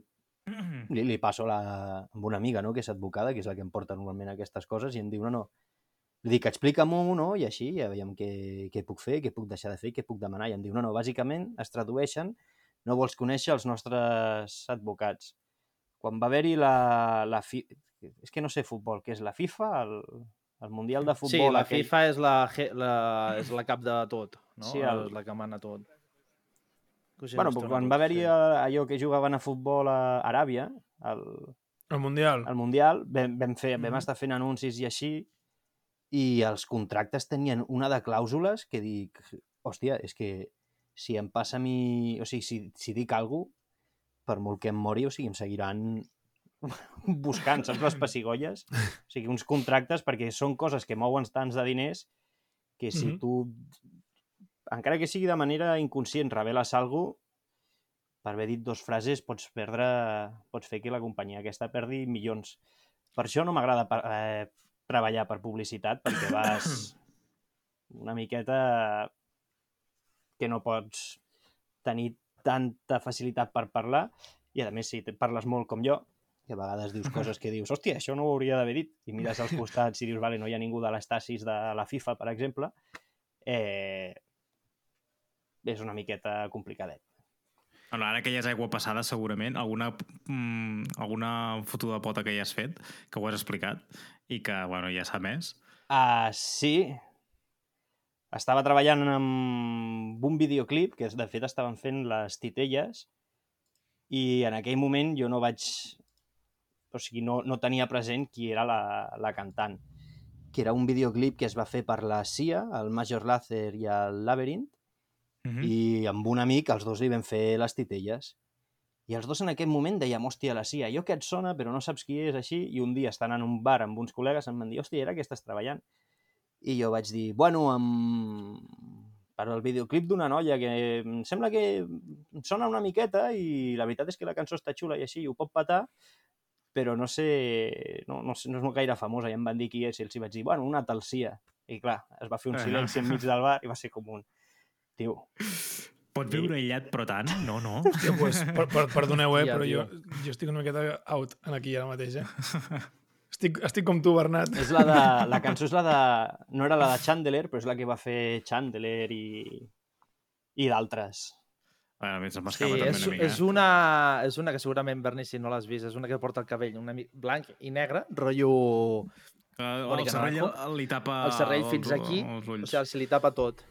li, li passo la, amb una amiga, no?, que és advocada, que és la que em porta normalment aquestes coses, i em diu, no, no, li dic, explica'm-ho, no?, i així ja veiem què, què puc fer, què puc deixar de fer, què puc demanar, i em diu, no, no, bàsicament es tradueixen, no vols conèixer els nostres advocats. Quan va haver-hi la, la fi... És que no sé futbol, què és la FIFA, el, el Mundial de Futbol? Sí, la aquell? FIFA és la, la, és la cap de tot, no? Sí, el- És la que mana tot. Ho Bueno, però quan va haver-hi sí. allò que jugaven a futbol a Aràbia, al, El Mundial. al Mundial, vam, vam, fer, vam Mhm. estar fent anuncis i així, i els contractes tenien una de clàusules que dic, hòstia, és que si em passa a mi... O sigui, si, si dic alguna cosa, per molt que em mori, o sigui, em seguiran buscant, saps, les pessigolles? O sigui, uns contractes, perquè són coses que mouen tants de diners que si Mhm. tu, encara que sigui de manera inconscient, reveles alguna cosa, per haver dit dos frases pots perdre, pots fer que la companyia aquesta perdi milions. Per això no m'agrada eh, treballar per publicitat, perquè vas una miqueta que no pots tenir tanta facilitat per parlar i a més si parles molt com jo que a vegades dius coses que dius hòstia, això no ho hauria d'haver dit i mires als costats i dius, vale, no hi ha ningú de l'estasis de la FIFA, per exemple eh, és una miqueta complicadet. Bueno, ara que ja és aigua passada, segurament, alguna, mm, alguna foto de pota que ja has fet, que ho has explicat, i que, bueno, ja s'ha més. Uh, sí. Estava treballant amb un videoclip, que de fet estaven fent les titelles, i en aquell moment jo no vaig... O sigui, no, no tenia present qui era la, la cantant. Que era un videoclip que es va fer per la CIA, el Major Lazer i el Labyrinth, Mm -hmm. i amb un amic els dos li vam fer les titelles. I els dos en aquest moment dèiem, hòstia, la CIA, jo que et sona, però no saps qui és així, i un dia estan en un bar amb uns col·legues em van dir, hòstia, era que estàs treballant? I jo vaig dir, bueno, amb... per al videoclip d'una noia que em sembla que em sona una miqueta i la veritat és que la cançó està xula i així, i ho pot patar, però no sé, no, no, sé, no és gaire famosa, i em van dir qui és, i els hi vaig dir, bueno, una tal Cia. I clar, es va fer un Ah. silenci enmig del bar i va ser com un... Tio, Pots viure aïllat, però tant? No, no. Hòstia, pues, per, per, perdoneu, eh, però jo, jo estic una miqueta out en aquí ara mateix, eh? Estic, estic com tu, Bernat. és la de... La cançó és la de... No era la de Chandler, però és la que va fer Chandler i... i d'altres. Bueno, a mi se'm Sí, també és, una mica. és, una, és una que segurament, Berni, si no l'has vist, és una que porta el cabell una mica blanc i negre, rotllo... Uh, el cervell Naranjo. li tapa el cervell els, fins aquí, els o sigui, se li tapa tot.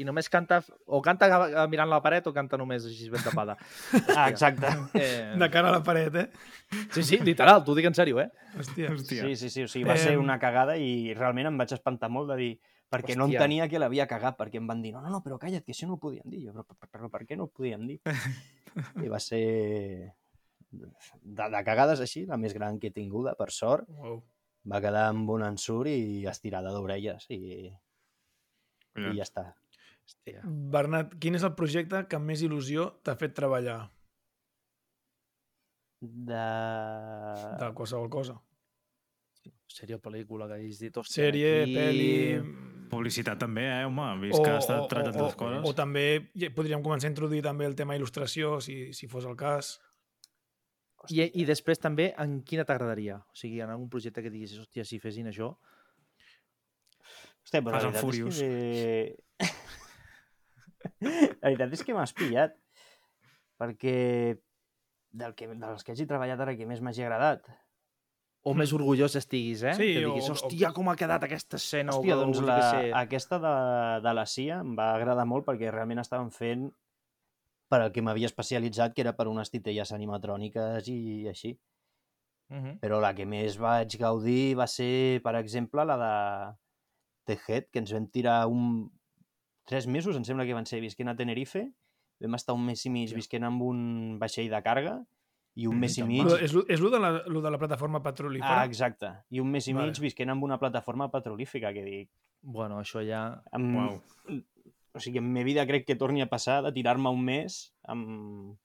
I només canta, o canta eh, mirant la paret o canta només així ben tapada. Ah, exacte. Eh, De cara a la paret, eh? sí, sí, literal, t'ho dic en sèrio, eh? Hòstia. Hòstia. Sí, sí, sí, o sigui, va ser Em, una cagada i realment em vaig espantar molt de dir perquè no Hòstia. entenia que l'havia cagat, perquè em van dir, no, no, no, però calla't, que això no ho podien dir. Jo, però, però, però per què no ho podien dir? I va ser de, de cagades així, la més gran que he tinguda, per sort. Wow. Va quedar amb un ensurt i estirada d'orelles i, i Collons. ja està. Hòstia. Bernat, quin és el projecte que amb més il·lusió t'ha fet treballar De... de qualsevol cosa? Sèrie o pel·lícula que hagis dit, hòstia, Sèrie, aquí... pel·li... Publicitat també, eh, home? Vist que ha estat tractant o, les coses. o, també ja podríem començar a introduir també el tema il·lustració, si, si fos el cas. I, I després també, en quina t'agradaria? O sigui, en algun projecte que diguis, hòstia, si fessin això... Hòstia, però Fast la veritat és que... la veritat és que m'has pillat. Perquè del que, dels que hagi treballat ara que més m'hagi agradat. O més orgullós estiguis, eh? Sí, que diguis, o- hòstia, com ha quedat aquesta escena. Hòstia, o, doncs la, aquesta de, de la CIA em va agradar molt perquè realment estaven fent per al que m'havia especialitzat, que era per unes titelles animatròniques i així. Mhm. Però la que més vaig gaudir va ser, per exemple, la de The Head, que ens vam tirar un... tres mesos, em sembla que van ser visquent a Tenerife. Vam estar un mes i mig visquent amb un vaixell de carga i un Mm, mes i mig... És, és lo de, la, lo de la plataforma petrolífera? Ah, exacte. I un mes i Vale. mig visquent amb una plataforma petrolífica, que dic... Bueno, això ja... Amb... O sigui, en ma vida crec que torni a passar de tirar-me un mes amb...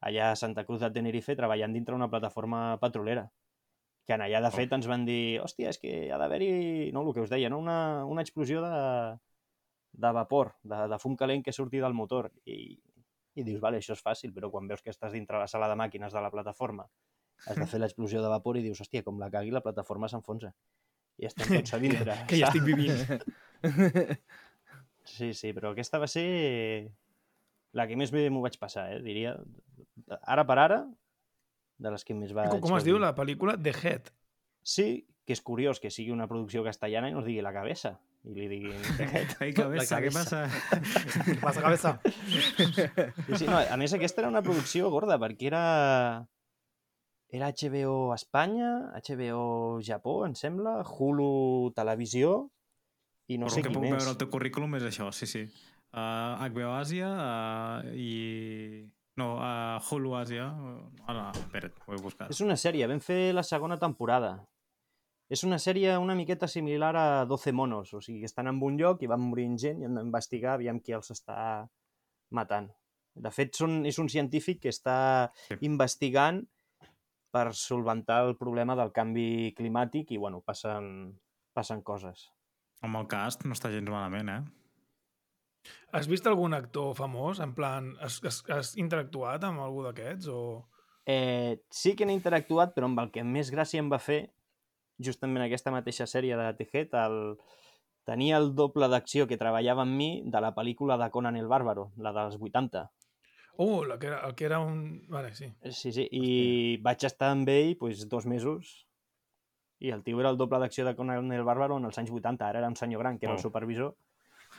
allà a Santa Cruz de Tenerife treballant dintre una plataforma petrolera. Que en allà, de fet, ens van dir hòstia, és que ha d'haver-hi, no, el que us deia, no? una, una explosió de, de vapor, de, de fum calent que surti del motor. I, I dius, vale, això és fàcil, però quan veus que estàs dintre la sala de màquines de la plataforma has de fer l'explosió de vapor i dius, hòstia, com la cagui, la plataforma s'enfonsa. I estem tots a dintre. que ja estic vivint. Sí, sí, però aquesta va ser la que més bé m'ho vaig passar, eh? diria. Ara per ara, de les que més vaig... Com, com es diu la pel·lícula? The Head. Sí, que és curiós que sigui una producció castellana i no es digui La Cabeza, i li diguin. Ai, cabeza, què passa? Passa cabeza. Sí, sí, no, a més, aquesta era una producció gorda, perquè era... Era HBO Espanya, HBO Japó, em sembla, Hulu Televisió, i no No sé el que qui puc més. veure al teu currículum és això, sí, sí. Uh, HBO Àsia uh, i... No, uh, Hulu Àsia. Ara, espera't, ho he buscat. És una sèrie, vam fer la segona temporada. És una sèrie una miqueta similar a 12 monos, o sigui, que estan en un lloc i van morint gent i han d'investigar aviam qui els està matant. De fet, són, és un científic que està Sí. investigant per solventar el problema del canvi climàtic i, bueno, passen, passen coses. Amb el cast no està gens malament, eh? Has vist algun actor famós? En plan, has, has, has interactuat amb algú d'aquests? O... Eh, sí que n'he interactuat, però amb el que més gràcia em va fer, justament aquesta mateixa sèrie de Tejet, el... tenia el doble d'acció que treballava amb mi de la pel·lícula de Conan el Bàrbaro, la dels 80. Oh, la que era, el que era un... Vale, sí. Sí, sí, i vaig estar amb ell pues, dos mesos i el tio era el doble d'acció de Conan el Bàrbaro en els anys 80. Ara era un senyor gran, que era el Oh. supervisor,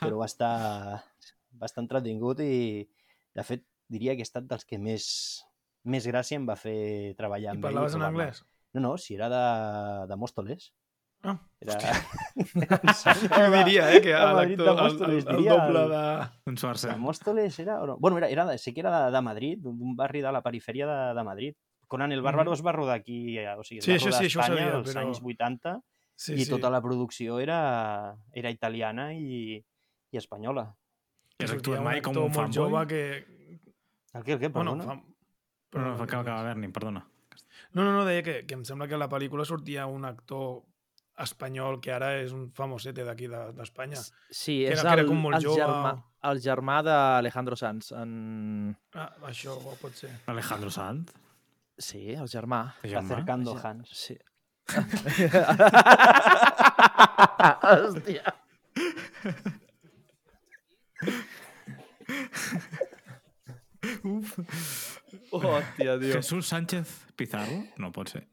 però va estar, va estar entretingut i, de fet, diria que ha estat dels que més, més gràcia em va fer treballar I amb ell. parlaves en anglès? No, no, si era de, de Mòstoles. Ah, Era... Qui diria, eh, que l'actor, el, el, el diria doble el- de... Un Schwarzer. De Móstoles era... O no? Bueno, era, era de, sí que era de, de Madrid, d'un barri de la perifèria de, de Madrid. Conan el Bàrbaro es va rodar aquí, eh, o sigui, es Sí, va això rodar sí, a Espanya sabia, als però- anys 80 Sí, i sí. tota la producció era, era italiana i, i espanyola. Has Sortia actuat mai com un fanboy? jove que... El què, el què, Bueno, perdona? fa... Però no, cal acabar Berni, perdona. No, no, no, deia que, que em sembla que a la pel·lícula sortia un actor espanyol que ara és un famosete d'aquí de- d'Espanya. Sí, Que és era- que era el, com molt el, jove. germà, el germà d'Alejandro Sanz. En... Ah, això pot ser. Alejandro Sant? Sí, el germà. Germà? Acercando Hans. Sí. Hòstia. Uf. Hòstia, tio. Jesús Sánchez Pizarro? No pot ser.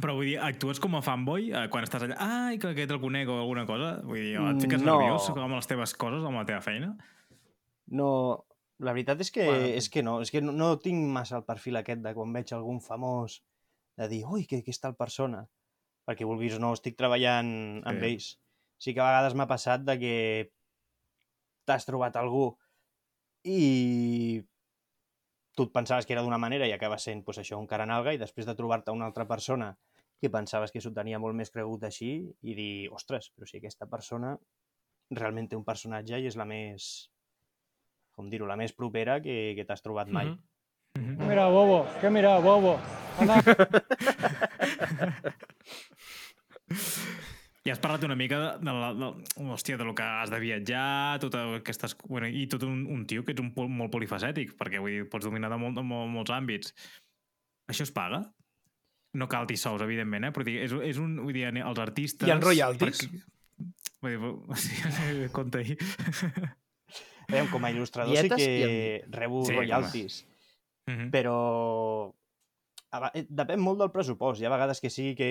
Però vull dir, actues com a fanboy eh, quan estàs allà? Ai, que aquest el conec o alguna cosa? Vull dir, et fiques No. nerviós amb les teves coses, amb la teva feina? No, la veritat és que, Bueno. és que no, és que no, no tinc massa el perfil aquest de quan veig algun famós de dir, ui, que, que és tal persona. Perquè vulguis o no, estic treballant amb Sí. ells. Sí que a vegades m'ha passat de que t'has trobat algú i tu et pensaves que era d'una manera i acaba sent pues, això, un caranalga i després de trobar-te una altra persona que pensaves que s'ho tenia molt més cregut així i dir, ostres, però si aquesta persona realment té un personatge i és la més, com dir-ho, la més propera que, que t'has trobat mai. Mhm. Mhm. Mira, bobo, ¿qué mira, bobo? I has parlat una mica de, de, la, de, hòstia, de lo que has de viatjar, tot aquestes, bueno, i tot un, un tio que ets un, pol- molt polifacètic, perquè vull dir, pots dominar de, molt, de molt, molts àmbits. Això es paga? No cal sous, evidentment, eh? però dir, és, és un, vull dir, els artistes... Hi ha royalties? Perquè, vull dir, sí, compte ahí. Veiem, com a il·lustrador sí Dietes que i rebo Sí, royalties, Mhm. però depèn molt del pressupost. Hi ha vegades que sí que,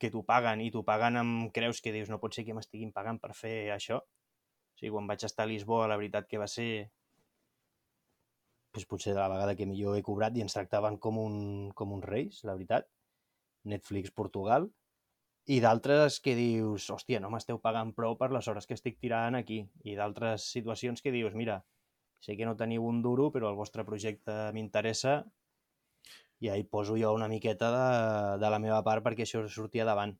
que t'ho paguen i t'ho paguen amb creus que dius no pot ser que m'estiguin pagant per fer això. O sigui, quan vaig estar a Lisboa, la veritat que va ser pues, potser de la vegada que millor he cobrat i ens tractaven com un, com uns reis, la veritat. Netflix Portugal. I d'altres que dius, hòstia, no m'esteu pagant prou per les hores que estic tirant aquí. I d'altres situacions que dius, mira, sé que no teniu un duro, però el vostre projecte m'interessa i ahí poso jo una miqueta de, de la meva part perquè això sortia davant.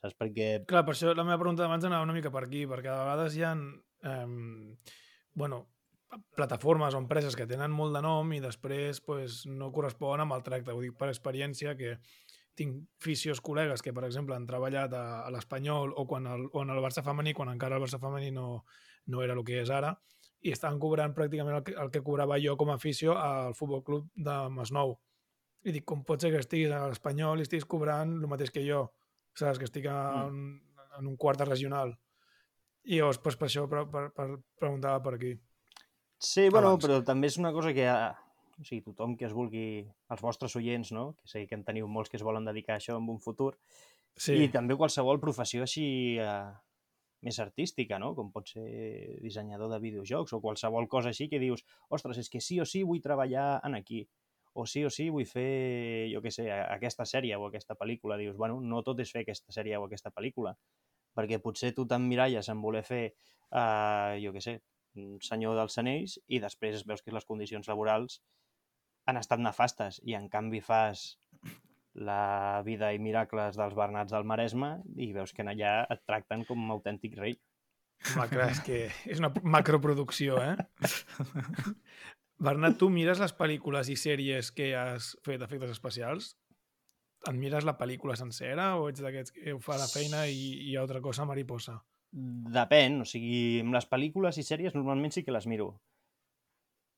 Saps? Perquè Clar, per això la meva pregunta d'abans anava una mica per aquí, perquè a vegades hi ha eh, bueno, plataformes o empreses que tenen molt de nom i després pues, no corresponen amb el tracte. Ho dic per experiència que tinc fisios col·legues que, per exemple, han treballat a, a l'Espanyol o, quan el, o en el Barça femení, quan encara el Barça femení no, no era el que és ara, i estan cobrant pràcticament el que, el que cobrava jo com a afició al Futbol Club de Masnou. I dic, com pot ser que estiguis a l'Espanyol i estiguis cobrant el mateix que jo? Saps? Que estic en, en un quart de regional. I llavors, pues, per això per, per, per, preguntava per aquí. Sí, bueno, Abans. però també és una cosa que ha... o sigui, tothom que es vulgui, els vostres oients, no? que sé que en teniu molts que es volen dedicar a això en un futur, Sí, i també qualsevol professió així eh, més artística, no? com pot ser dissenyador de videojocs o qualsevol cosa així que dius, ostres, és que sí o sí vull treballar en aquí, o sí o sí vull fer, jo què sé, aquesta sèrie o aquesta pel·lícula. Dius, bueno, no tot és fer aquesta sèrie o aquesta pel·lícula, perquè potser tu t'emmiralles en voler fer, eh, jo què sé, senyor dels anells i després veus que les condicions laborals han estat nefastes i en canvi fas la vida i miracles dels Bernats del Maresme i veus que allà et tracten com un autèntic rei. home, clar, és que és una macroproducció, eh? Bernat, tu mires les pel·lícules i sèries que has fet efectes especials? Et mires la pel·lícula sencera o ets d'aquests que ho fa la feina i, i altra cosa mariposa? Depèn, o sigui, amb les pel·lícules i sèries normalment sí que les miro.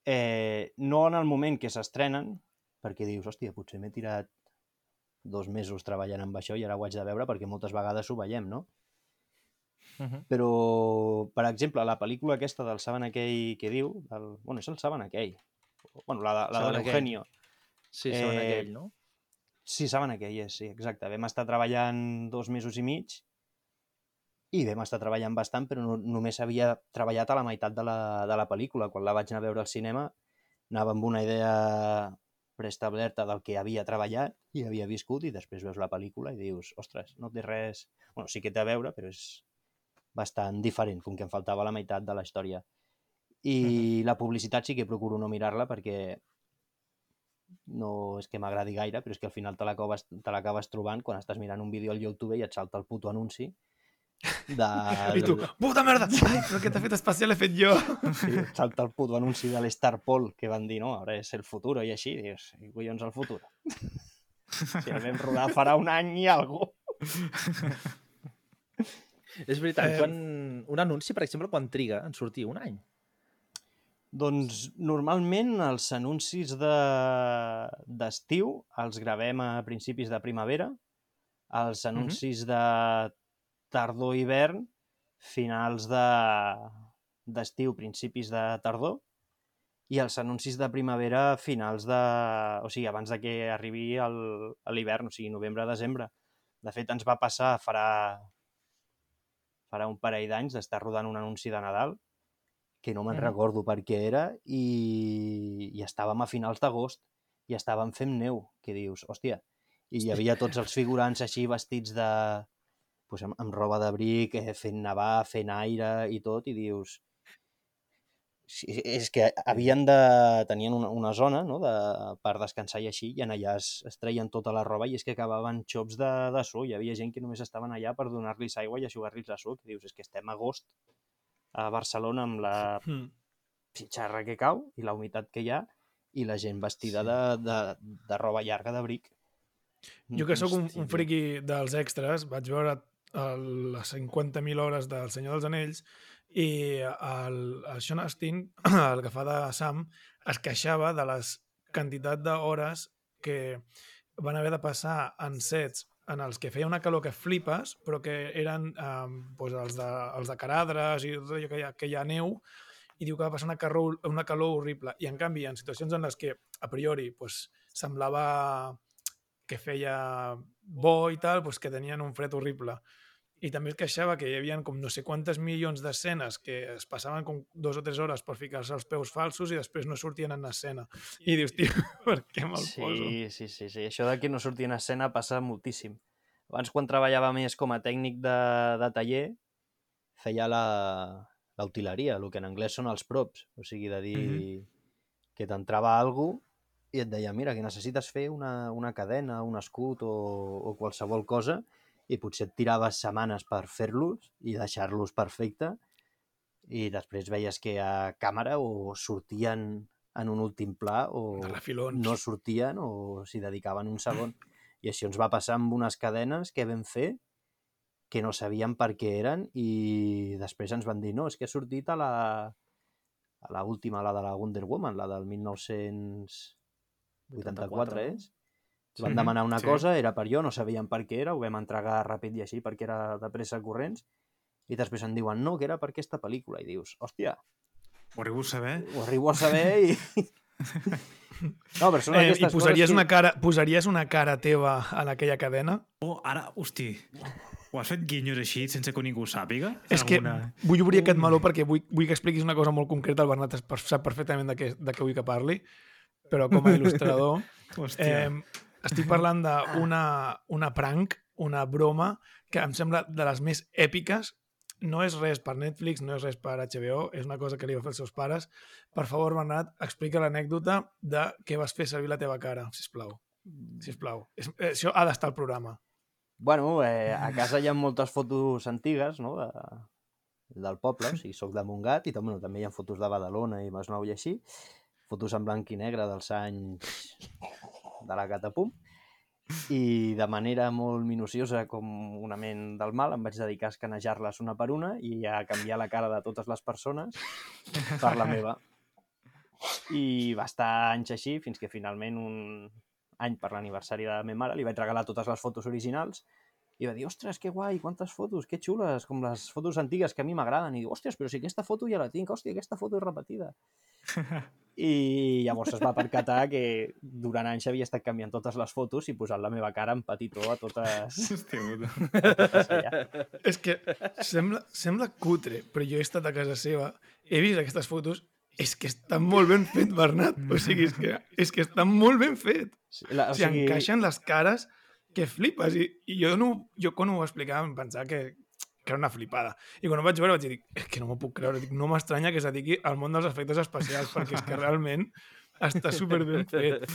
Eh, no en el moment que s'estrenen, perquè dius, hòstia, potser m'he tirat dos mesos treballant amb això i ara ho haig de veure perquè moltes vegades ho veiem, no? Uh -huh. Però, per exemple, la pel·lícula aquesta del Saben aquell que diu, del... bueno, és el Saben aquell, bueno, la, la de l'Eugenio, Sí, Eh, aquell, no? Sí, saben aquell és, sí, exacte. Vam estar treballant dos mesos i mig i vam estar treballant bastant, però no, només havia treballat a la meitat de la, de la pel·lícula. Quan la vaig anar a veure al cinema, anava amb una idea preestablerta del que havia treballat i havia viscut i després veus la pel·lícula i dius, ostres, no té res... bueno, sí que té a veure, però és bastant diferent, com que em faltava la meitat de la història. I uh -huh. la publicitat sí que procuro no mirar-la perquè no és que m'agradi gaire, però és que al final te l'acabes te trobant quan estàs mirant un vídeo al YouTube i et salta el puto anunci de... I tu, puta merda! Ai, però què t'ha fet especial he fet jo? Sí, et salta el puto anunci de l'Star Paul que van dir, no, ara és el futur i així, dius, i collons el futur? Si el vam rodar farà un any i algo. És veritat, Eh, quan... un anunci, per exemple, quan triga en sortir? Un any? Doncs normalment els anuncis de- d'estiu els gravem a principis de primavera, els anuncis de tardor-hivern, finals de d'estiu, principis de tardor, i els anuncis de primavera finals de... o sigui, abans de que arribi l'hivern, o sigui, novembre-desembre. De fet, ens va passar farà, farà un parell d'anys d'estar rodant un anunci de Nadal que no me'n Mhm. recordo per què era, i, i estàvem a finals d'agost i estàvem fent neu, que dius, hòstia, i hi havia tots els figurants així vestits de... Pues amb, amb roba d'abric, eh, fent nevar, fent aire i tot, i dius... És que havien de... tenien una, una zona no? de, per descansar i així, i en allà es, es treien tota la roba i és que acabaven xops de, de suor. Hi havia gent que només estaven allà per donar-los aigua i aixugar-los la que dius, és que estem a agost a Barcelona amb la Mm. xitxarra que cau i la humitat que hi ha i la gent vestida Sí. de, de, de roba llarga d'abric. Jo que sóc un, un friqui dels extras, vaig veure el, les 50.000 hores del Senyor dels Anells i el, el Sean Astin, el que fa de Sam, es queixava de les quantitat d'hores que van haver de passar en sets en els que feia una calor que flipes, però que eren eh, doncs els, de, els de Caradres i tot allò que hi ha, que hi ha neu, i diu que va passar una calor, una calor horrible. I en canvi, en situacions en les que a priori doncs, semblava que feia bo i tal, doncs que tenien un fred horrible. I també es queixava que hi havia com no sé quantes milions d'escenes que es passaven com dos o tres hores per ficar-se els peus falsos i després no sortien en escena. I dius, tio, per què me'l poso? Sí, sí, sí, sí. Això de que no surti en escena passa moltíssim. Abans, quan treballava més com a tècnic de, de taller, feia la, la utileria, el que en anglès són els props. O sigui, de dir Mhm. que t'entrava algú i et deia, mira, que necessites fer una, una cadena, un escut o, o qualsevol cosa i potser et tiraves setmanes per fer-los i deixar-los perfecte i després veies que a càmera o sortien en un últim pla o no sortien o s'hi dedicaven un segon. I això ens va passar amb unes cadenes que vam fer que no sabíem per què eren i després ens van dir, no, és que ha sortit a la, a la última, la de la Wonder Woman, la del 1984, 84, no? és? Ens van demanar una sí. cosa, era per jo, no sabíem per què era, ho vam entregar ràpid i així perquè era de pressa corrents, i després em diuen, no, que era per aquesta pel·lícula, i dius, hòstia, Ho arribo a saber? ho arribo a saber i... No, però són Eh, I posaries coses una, que... cara, posaries una cara teva en aquella cadena? Oh, ara, hosti, ho has fet guinyos així sense que ningú ho sàpiga? És que Alguna- vull obrir aquest meló perquè vull, vull que expliquis una cosa molt concreta. El Bernat es- sap perfectament de què, de què vull que parli, però com a il·lustrador Hòstia. eh, estic parlant d'una una prank, una broma, que em sembla de les més èpiques. No és res per Netflix, no és res per HBO, és una cosa que li va fer els seus pares. Per favor, Bernat, explica l'anècdota de què vas fer servir la teva cara, sisplau. Sisplau. És, eh, això ha d'estar al programa. Bueno, eh, a casa hi ha moltes fotos antigues, no?, de, del poble, o sigui, soc de Montgat i també, bueno, també hi ha fotos de Badalona i Masnou i així, fotos en blanc i negre dels anys de la Catapum, i de manera molt minuciosa, com una ment del mal, em vaig dedicar a escanejar-les una per una i a canviar la cara de totes les persones per la meva. I va estar anys així, fins que finalment un any per l'aniversari de la meva mare li vaig regalar totes les fotos originals i va dir, ostres, que guai, quantes fotos, que xules, com les fotos antigues que a mi m'agraden. I diu, ostres, però si aquesta foto ja la tinc, hòstia, aquesta foto és repetida. i llavors es va percatar que durant anys havia estat canviant totes les fotos i posant la meva cara en petitó a totes... Hòstia puta. És que sembla, sembla cutre, però jo he estat a casa seva, he vist aquestes fotos, és que està molt ben fet, Bernat. O sigui, és que, és que està molt ben fet. Sí, La, O sigui, encaixen les cares que flipes. I, i jo, no, jo quan ho explicava em pensava que, que era una flipada. I quan ho vaig veure vaig dir, és que no m'ho puc creure, dic, no m'estranya que es dediqui al món dels efectes especials, perquè és que realment està super ben fet.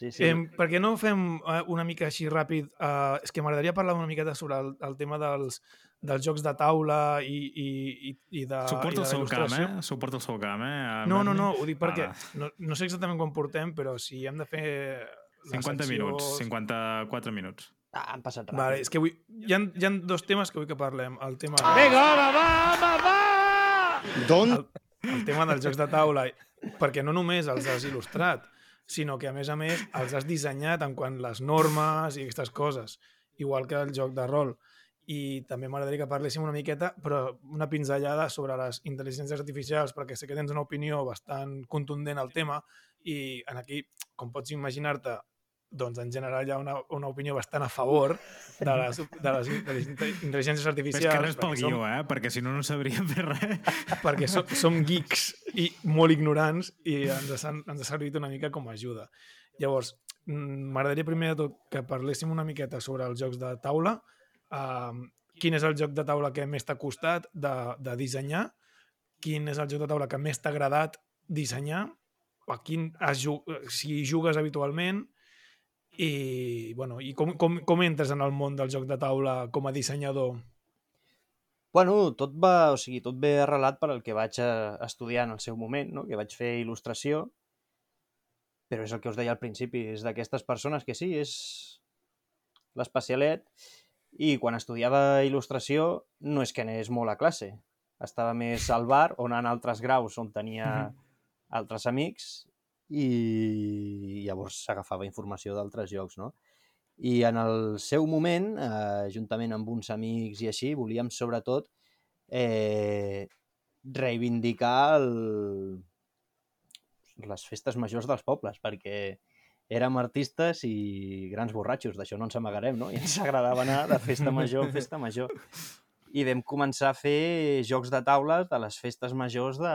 Sí, sí. Eh, per què no fem eh, una mica així ràpid? Eh, és que m'agradaria parlar una miqueta sobre el, el tema dels, dels jocs de taula i, i, i, i de, i Suporta de el seu camp, eh? Suporta el seu camp, eh? No, no, no, ho dic perquè Ah, no, no sé exactament quan portem, però si hem de fer... la 50 secció- minuts, 54 minuts. Ah, han passat ràpid. Vale, és que vull, hi, ha, hi ha dos temes que vull que parlem. El tema, Vinga, home, va, home, va! D'on? el tema dels jocs de taula, perquè no només els has il·lustrat, sinó que a més a més els has dissenyat en quant les normes i aquestes coses, igual que el joc de rol. I també m'agradaria que parléssim una miqueta, però una pinzellada sobre les intel·ligències artificials, perquè sé que tens una opinió bastant contundent al tema i en aquí, com pots imaginar-te, doncs en general hi ha una, una opinió bastant a favor de les, de les, de les intel·ligències Ves artificials. que res pel perquè som- guió, eh? Perquè si no, no sabríem fer res. perquè som, som geeks i molt ignorants i ens ha, ens ha servit una mica com a ajuda. Llavors, mm, m'agradaria primer de tot que parléssim una miqueta sobre els jocs de taula. Uh, quin és el joc de taula que més t'ha costat de, de dissenyar? Quin és el joc de taula que més t'ha agradat dissenyar? A quin has, si jugues habitualment? I, bueno, i com, com, com entres en el món del joc de taula com a dissenyador? Bueno, tot va, o sigui, tot ve arrelat per el que vaig a estudiar en el seu moment, no? que vaig fer il·lustració, però és el que us deia al principi, és d'aquestes persones que sí, és l'especialet, i quan estudiava il·lustració no és que anés molt a classe, estava més al bar on en altres graus on tenia Mhm. altres amics i llavors s'agafava informació d'altres llocs, no? I en el seu moment, eh, juntament amb uns amics i així, volíem sobretot eh, reivindicar el... les festes majors dels pobles, perquè érem artistes i grans borratxos, d'això no ens amagarem, no? I ens agradava anar de festa major en festa major. I vam començar a fer jocs de taules de les festes majors de,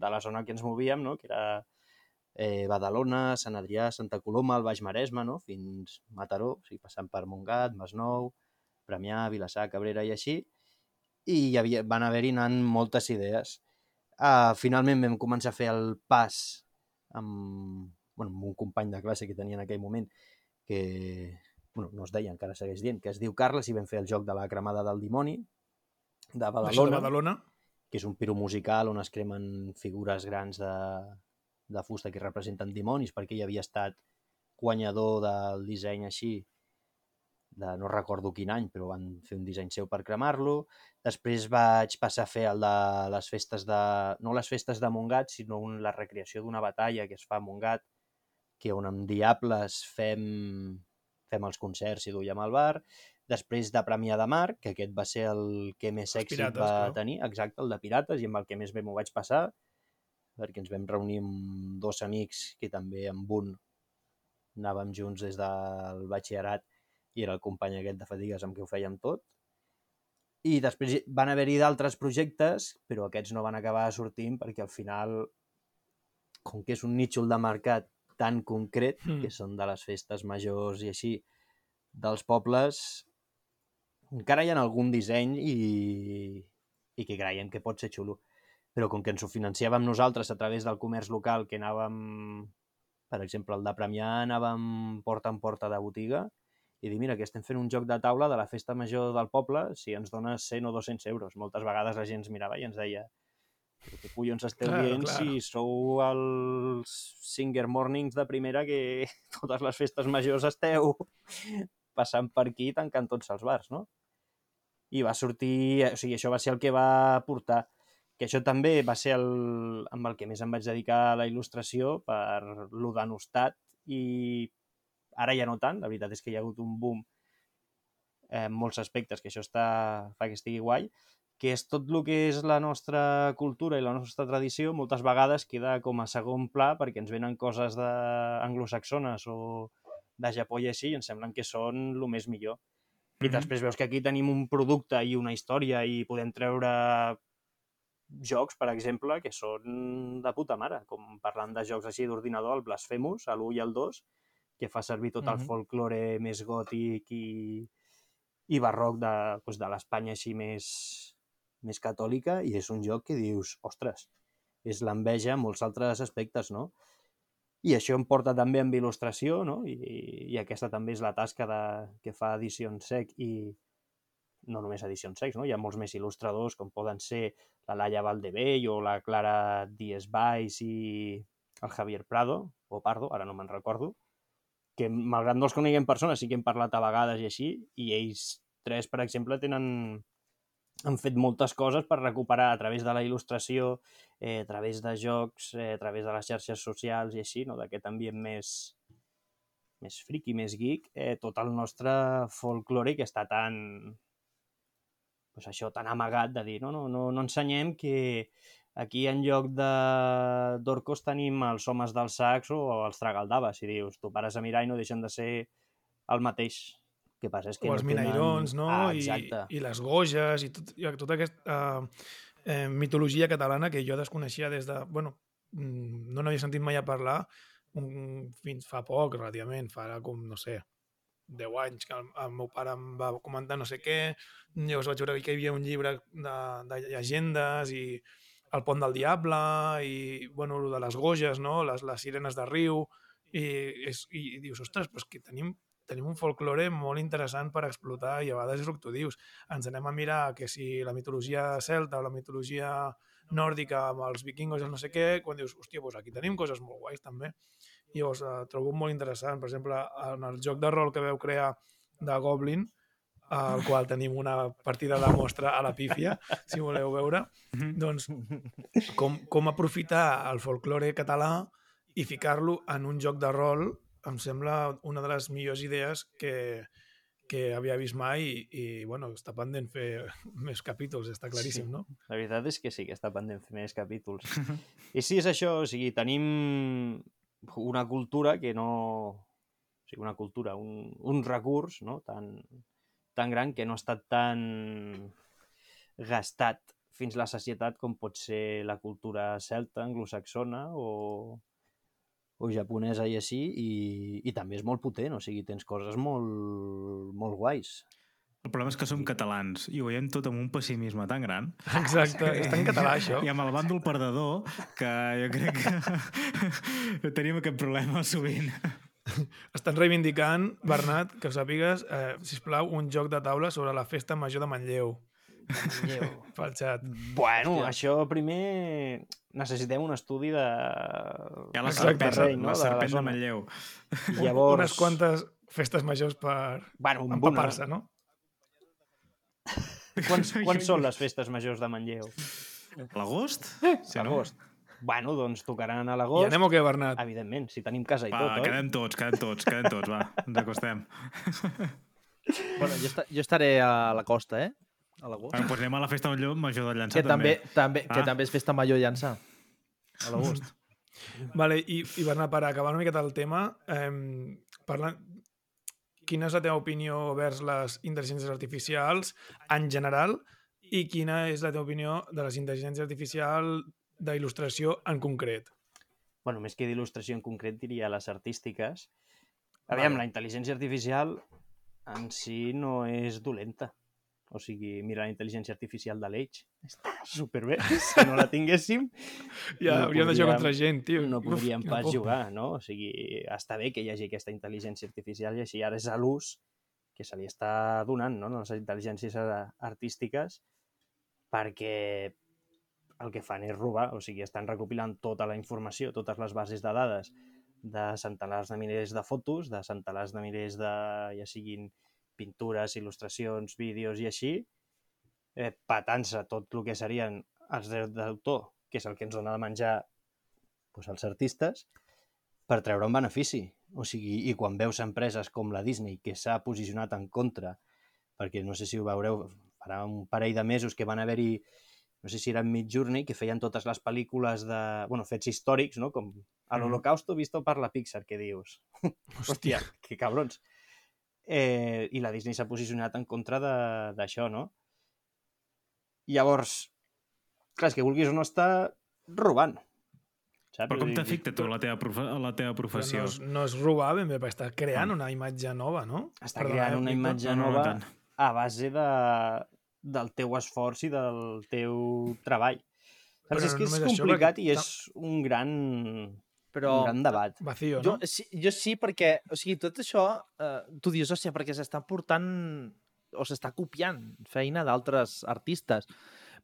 de la zona que ens movíem, no? que era eh, Badalona, Sant Adrià, Santa Coloma, el Baix Maresme, no? fins Mataró, o sigui, passant per Montgat, Masnou, Premià, Vilassar, Cabrera i així, i hi havia, van haver-hi anant moltes idees. Uh, finalment vam començar a fer el pas amb, bueno, amb un company de classe que tenia en aquell moment, que bueno, no es deia, encara segueix dient, que es diu Carles, i vam fer el joc de la cremada del dimoni, de Això de Badalona, Badalona? que és un piro musical on es cremen figures grans de, de fusta que representen dimonis, perquè ell havia estat guanyador del disseny així, de no recordo quin any, però van fer un disseny seu per cremar-lo. Després vaig passar a fer el de les festes de... no les festes de Montgat, sinó un, la recreació d'una batalla que es fa a Montgat, que on amb Diables fem, fem els concerts i duiem al bar. Després de Premià de Mar, que aquest va ser el que més Els èxit Pirates, va clar. tenir, exacte, el de Pirates, i amb el que més bé m'ho vaig passar, perquè ens vam reunir amb dos amics que també amb un anàvem junts des del batxillerat i era el company aquest de fatigues amb qui ho fèiem tot. I després van haver-hi d'altres projectes, però aquests no van acabar sortint perquè al final, com que és un nítxol de mercat tan concret, Mm. que són de les festes majors i així, dels pobles, encara hi ha algun disseny i, i que creiem que pot ser xulo. Però com que ens ho financiàvem nosaltres a través del comerç local, que anàvem, per exemple, el de Premià, anàvem porta en porta de botiga, i dir, mira, que estem fent un joc de taula de la festa major del poble, si ens dones 100 o 200 euros. Moltes vegades la gent ens mirava i ens deia què collons esteu Claro, dient claro. si sou els Singer Mornings de primera que totes les festes majors esteu passant per aquí tancant tots els bars, no? I va sortir... O sigui, això va ser el que va portar que això també va ser el, amb el que més em vaig dedicar a la il·lustració per lo denostat i ara ja no tant, la veritat és que hi ha hagut un boom en molts aspectes, que això està, fa que estigui guai, que és tot el que és la nostra cultura i la nostra tradició, moltes vegades queda com a segon pla perquè ens venen coses de anglosaxones o de Japó i així i ens semblen que són el més millor. I després veus que aquí tenim un producte i una història i podem treure jocs, per exemple, que són de puta mare, com parlant de jocs així d'ordinador, el Blasphemous, a l'1 i el 2, que fa servir tot el Mhm. folklore més gòtic i, i barroc de, doncs, de l'Espanya així més, més catòlica i és un joc que dius, ostres, és l'enveja en molts altres aspectes, no? I això em porta també amb il·lustració, no? I, i aquesta també és la tasca de, que fa Edicions Sec i no només Edicions Secs, no? Hi ha molts més il·lustradors com poden ser la Laia Valdebell o la Clara Díez Valls i el Javier Prado, o Pardo, ara no me'n recordo, que malgrat no els coneguem persones, sí que hem parlat a vegades i així, i ells tres, per exemple, tenen han fet moltes coses per recuperar a través de la il·lustració, eh, a través de jocs, eh, a través de les xarxes socials i així, no? d'aquest ambient més, més friki, més geek, eh, tot el nostre folklore que està tan, pues això, tan amagat de dir, no, no, no, no ensenyem que aquí en lloc de d'orcos tenim els homes dels sacs o els tragaldabes, i dius, tu pares a mirar i no deixen de ser el mateix. El que passa és que o els no tenen... minairons, no? Ah, I, exacte. I les goges i tot, i tota aquesta eh, eh, mitologia catalana que jo desconeixia des de... Bueno, mm, no n'havia sentit mai a parlar un, fins fa poc, relativament, fa com, no sé, 10 anys que el, el meu pare em va comentar no sé què, llavors vaig veure que hi havia un llibre de, de llegendes i el pont del diable i, bueno, de les goges, no? les, les sirenes de riu, i, és, i, i dius, ostres, però és que tenim, tenim un folklore molt interessant per explotar i a vegades és el que tu dius. Ens anem a mirar que si la mitologia celta o la mitologia nòrdica amb els vikingos i el no sé què, quan dius, hòstia, doncs aquí tenim coses molt guais també. I llavors eh, trobo molt interessant. Per exemple, en el joc de rol que veu crear de Goblin, al qual tenim una partida de mostra a la pífia, si voleu veure, doncs com, com aprofitar el folklore català i ficar-lo en un joc de rol em sembla una de les millors idees que, que havia vist mai i, i bueno, està pendent fer més capítols, està claríssim, Sí. no? La veritat és que sí, que està pendent fer més capítols. I sí, és això, o sigui, tenim una cultura que no... O sigui, una cultura, un, un recurs no? tan, tan gran que no ha estat tan gastat fins la societat com pot ser la cultura celta, anglosaxona o, o japonesa i així, i, i també és molt potent, o sigui, tens coses molt, molt guais. El problema és que som catalans i ho veiem tot amb un pessimisme tan gran. Exacte, està en català això. I amb el bàndol perdedor, que jo crec que tenim aquest problema sovint. Estan reivindicant, Bernat, que ho sàpigues, eh, sisplau, un joc de taula sobre la festa major de Manlleu Lleu. pel xat. Bueno, Hòstia. això primer necessitem un estudi de... Hi ha la serpent, terreny, la no? de la serpent de zona. Manlleu. I llavors... Unes quantes festes majors per Bueno, empapar-se, no? Quants, quants són les festes majors de Manlleu? L'agost? Sí, no? Agost. Bueno, doncs tocaran a I l'agost. anem o què, Bernat? Evidentment, si tenim casa i Va, tot, oi? quedem tots, quedem tots, quedem tots, va, ens acostem. Bueno, jo, esta, jo estaré a la costa, eh? A l'agost. Bueno, doncs anem a la festa major, major del Llançà Que també, també, que Ah. també és festa major llançar. A l'agost. Vale, i, i Bernat, per acabar una miqueta el tema, eh, parlant, quina és la teva opinió vers les intel·ligències artificials en general i quina és la teva opinió de les intel·ligències artificials d'il·lustració en concret? Bueno, més que d'il·lustració en concret, diria les artístiques. Aviam, la intel·ligència artificial en si no és dolenta. O sigui, mira la intel·ligència artificial de l'Age. Està superbé. Si no la tinguéssim, Ja No hauríem de jugar contra gent, tio. no Uf, podríem quina pas por. jugar, no? O sigui, està bé que hi hagi aquesta intel·ligència artificial i així ara és a l'ús que se li està donant, no?, les intel·ligències artístiques perquè el que fan és robar, o sigui, estan recopilant tota la informació, totes les bases de dades de centenars de milers de fotos, de centenars de milers de, ja siguin pintures, il·lustracions, vídeos i així, eh, patant-se tot el que serien els drets d'autor, que és el que ens dona de menjar doncs, els artistes, per treure un benefici. O sigui, i quan veus empreses com la Disney, que s'ha posicionat en contra, perquè no sé si ho veureu, farà un parell de mesos que van haver-hi, no sé si eren Midjourney, que feien totes les pel·lícules de, bueno, fets històrics, no? Com a l'Holocausto visto per la Pixar, que dius. Hòstia, que cabrons. Eh, I la Disney s'ha posicionat en contra de- d'això, no? Llavors, clar, és que vulguis o no està robant. Saps? Però com t'afecta tu la teva, profe la teva Però professió? no, és, no és robar ben bé, perquè està creant una imatge nova, no? Està Perdona, creant eh, una imatge No, no, no nova a base de, del teu esforç i del teu treball. Però Saps? és no que és només això, complicat perquè i és un gran, Però un gran debat. Vacío, jo, no? sí, jo sí, perquè, o sigui, tot això, eh, tu dius, hòstia, perquè s'està portant o s'està copiant feina d'altres artistes.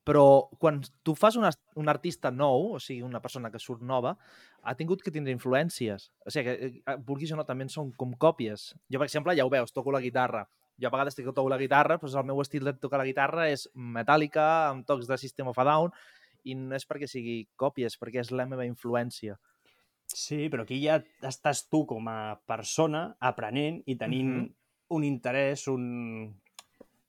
Però quan tu fas un, un artista nou, o sigui, una persona que surt nova, ha tingut que tindre influències. O sigui, que, eh, vulguis o no, també són com còpies. Jo, per exemple, ja ho veus, toco la guitarra. Jo a vegades que toco la guitarra, doncs el meu estil de tocar la guitarra és metàl·lica, amb tocs de System of a Down, i no és perquè sigui còpies, perquè és la meva influència. Sí, però aquí ja estàs tu com a persona aprenent i tenint Mhm. un interès, un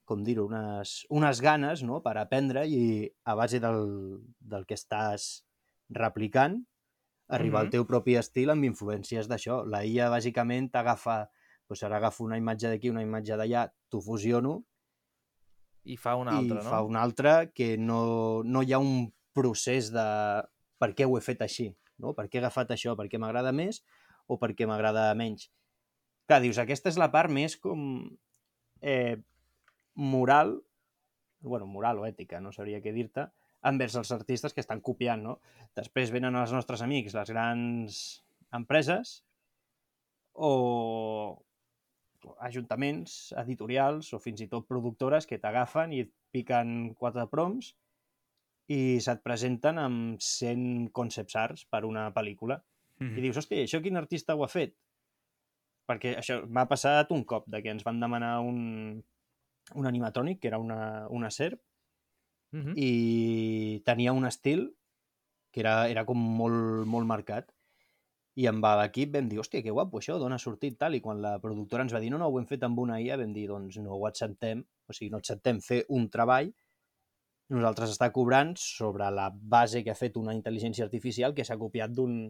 com dir-ho, unes, unes ganes no? per aprendre i a base del, del que estàs replicant arribar al Mhm. teu propi estil amb influències d'això. La IA bàsicament t'agafa, doncs ara agafo una imatge d'aquí, una imatge d'allà, t'ho fusiono I fa una i altra, no? fa una altra que no, no hi ha un procés de per què ho he fet així, no? per què he agafat això, per què m'agrada més o per què m'agrada menys. Clar, dius, aquesta és la part més com eh, moral, bueno, moral o ètica, no sabria què dir-te, envers els artistes que estan copiant, no? Després venen els nostres amics, les grans empreses, o ajuntaments, editorials o fins i tot productores que t'agafen i et piquen quatre proms i se't presenten amb 100 concept arts per una pel·lícula. Mhm. I dius, hòstia, això quin artista ho ha fet? Perquè això m'ha passat un cop, de que ens van demanar un, un animatrònic, que era una, una serp, Mhm. i tenia un estil que era, era com molt, molt marcat. I amb l'equip vam dir, hòstia, que guapo això, d'on ha sortit tal, i quan la productora ens va dir, no, no, ho hem fet amb una IA, vam dir, doncs no ho acceptem, o sigui, no acceptem fer un treball, nosaltres està cobrant sobre la base que ha fet una intel·ligència artificial que s'ha copiat d'un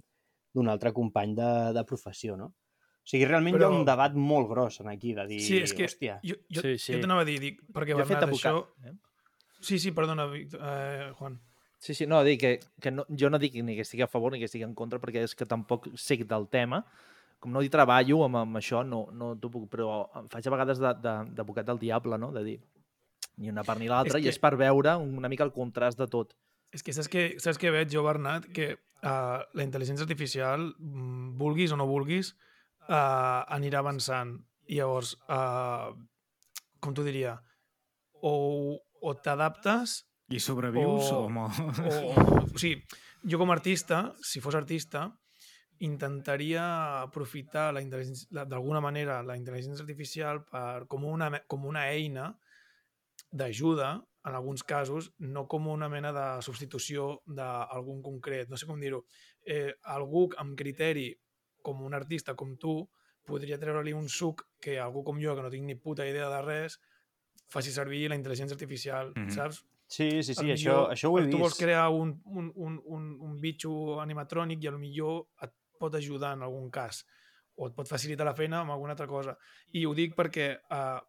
d'un altre company de, de professió, no? O sigui, realment Però... hi ha un debat molt gros en aquí, de dir, Sí, és que hòstia, jo, jo, Sí, sí, jo t'anava a dir, dic, perquè Jo Bernat, això... Eh? Sí, sí, perdona, Víctor, eh, Juan. Sí, sí, no, dic que, que no, jo no dic ni que estigui a favor ni que estigui en contra, perquè és que tampoc sé del tema. Com no hi treballo amb, amb això, no, no t'ho puc... Però em faig a vegades de- de- d'advocat del diable, no? De dir ni una part ni l'altra, i que- és per veure una mica el contrast de tot. És que saps què, saps què veig jo, Bernat? Que uh, la intel·ligència artificial, mm, vulguis o no vulguis, uh, anirà avançant. I llavors, uh, com t'ho diria, o, o t'adaptes I sobrevius O- o... o, o, o sigui, jo com a artista, si fos artista, intentaria aprofitar d'alguna manera la intel·ligència artificial per, com, una, com una eina d'ajuda, en alguns casos, no com una mena de substitució d'algun concret. No sé com dir-ho. Eh, algú amb criteri, com un artista com tu, podria treure-li un suc que algú com jo, que no tinc ni puta idea de res, faci servir la intel·ligència artificial, Mhm. saps? sí, sí, sí, Potser això, això ho he Tu vols vist. crear un, un, un, un, un bitxo animatrònic i millor et pot ajudar en algun cas o et pot facilitar la feina amb alguna altra cosa. I ho dic perquè uh,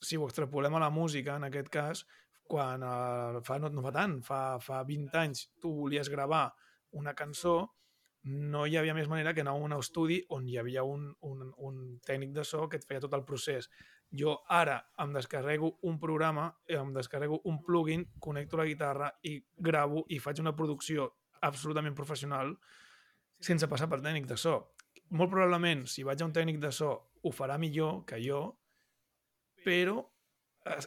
si ho extrapolem a la música, en aquest cas, quan uh, fa, no, no fa tant, fa, fa 20 anys tu volies gravar una cançó, no hi havia més manera que anar a un estudi on hi havia un, un, un tècnic de so que et feia tot el procés. Jo ara em descarrego un programa, em descarrego un plugin, connecto la guitarra i gravo i faig una producció absolutament professional sense passar per tècnic de so. Molt probablement, si vaig a un tècnic de so, ho farà millor que jo, però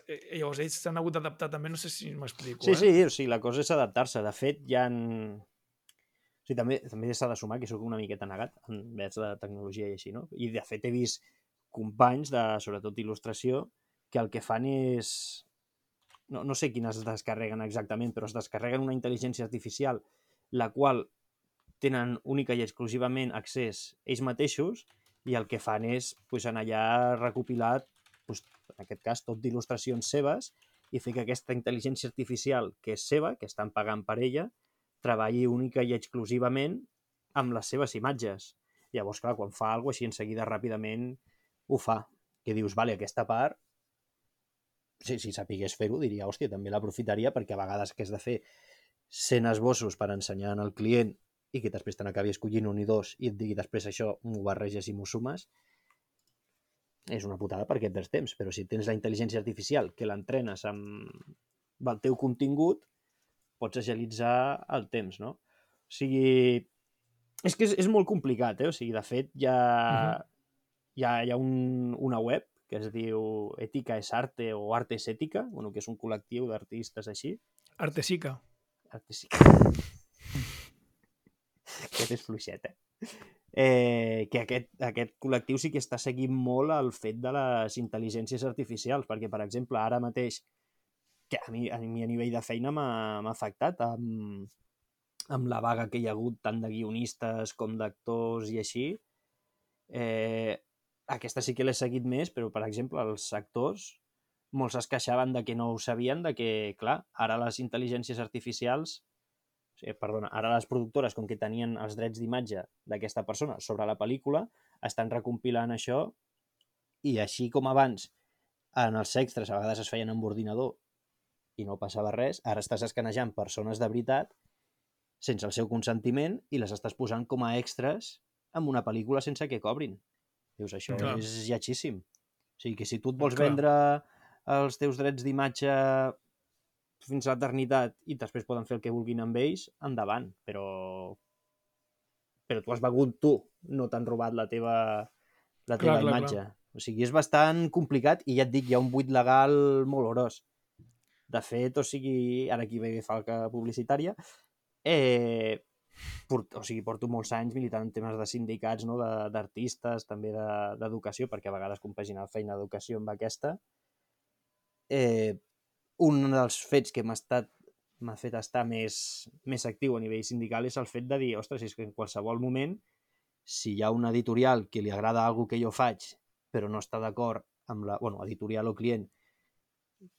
eh, llavors ells s'han hagut d'adaptar també, no sé si m'explico, Sí, eh? sí, o sigui, la cosa és adaptar-se. De fet, hi ha... O sigui, també també s'ha de sumar que sóc una miqueta negat envers la tecnologia i així, no? I de fet he vist companys de, sobretot, il·lustració, que el que fan és... No, no sé quines es descarreguen exactament, però es descarreguen una intel·ligència artificial la qual tenen única i exclusivament accés ells mateixos i el que fan és pues, en allà recopilar, pues, en aquest cas, tot d'il·lustracions seves i fer que aquesta intel·ligència artificial, que és seva, que estan pagant per ella, treballi única i exclusivament amb les seves imatges. Llavors, clar, quan fa alguna cosa així en seguida ràpidament ho fa. Que dius, vale, aquesta part, si, si sapigués fer-ho, diria, hòstia, també l'aprofitaria perquè a vegades que has de fer 100 esbossos per ensenyar al client i que després te n'acabi escollint un i dos i et digui després això m'ho barreges i m'ho sumes, és una putada perquè et perds temps, però si tens la intel·ligència artificial que l'entrenes amb el teu contingut, pots agilitzar el temps, no? O sigui, és que és, és molt complicat, eh? O sigui, de fet, hi ha, uh -huh. hi ha, hi ha un, una web que es diu Ètica és arte o Arte és ètica, bueno, que és un col·lectiu d'artistes així. Artesica. Artesica. Aquest és fluixet, eh? Eh, que aquest, aquest col·lectiu sí que està seguint molt el fet de les intel·ligències artificials, perquè, per exemple, ara mateix, que a mi a, mi a nivell de feina m'ha afectat amb, amb la vaga que hi ha hagut tant de guionistes com d'actors i així, eh, aquesta sí que l'he seguit més, però, per exemple, els actors molts es queixaven de que no ho sabien, de que, clar, ara les intel·ligències artificials eh, perdona, ara les productores, com que tenien els drets d'imatge d'aquesta persona sobre la pel·lícula, estan recompilant això i així com abans en els extras a vegades es feien amb ordinador i no passava res, ara estàs escanejant persones de veritat sense el seu consentiment i les estàs posant com a extras en una pel·lícula sense que cobrin. Dius, això Clar. és lletgíssim. O sigui, que si tu et vols Clar. vendre els teus drets d'imatge fins a l'eternitat i després poden fer el que vulguin amb ells, endavant, però però tu has begut tu, no t'han robat la teva, la teva Clar, clar, imatge. O sigui, és bastant complicat i ja et dic, hi ha un buit legal molt gros. De fet, o sigui, ara aquí ve falca publicitària, eh, port, o sigui, porto molts anys militant en temes de sindicats, no? de- d'artistes, també de- d'educació, perquè a vegades compaginar feina d'educació amb aquesta. Eh, un dels fets que m'ha estat m'ha fet estar més, més actiu a nivell sindical és el fet de dir, ostres, és que en qualsevol moment, si hi ha una editorial que li agrada alguna que jo faig, però no està d'acord amb la... bueno, editorial o client,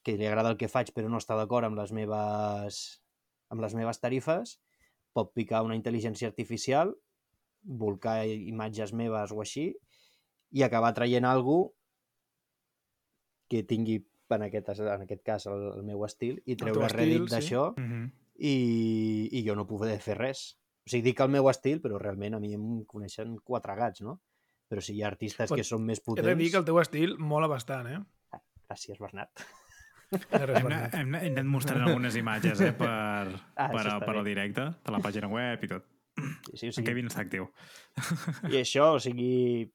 que li agrada el que faig però no està d'acord amb les meves amb les meves tarifes, pot picar una intel·ligència artificial, volcar imatges meves o així, i acabar traient algú que tingui en aquest, en aquest cas el, el meu estil i treure estil, rèdit sí. d'això Mm -hmm. i, i jo no poder fer res. O sigui, dic el meu estil, però realment a mi em coneixen quatre gats, no? Però si hi ha artistes Pot- que són més He potents... de dir que el teu estil mola bastant, eh? Gràcies, Bernat. Res, Hem, anat- hem, hem anat mostrant algunes imatges eh, per, Ah, per, a- per al bé. directe, de la pàgina web i tot. Sí, sí, o En sigui, Kevin està actiu. I això, o sigui,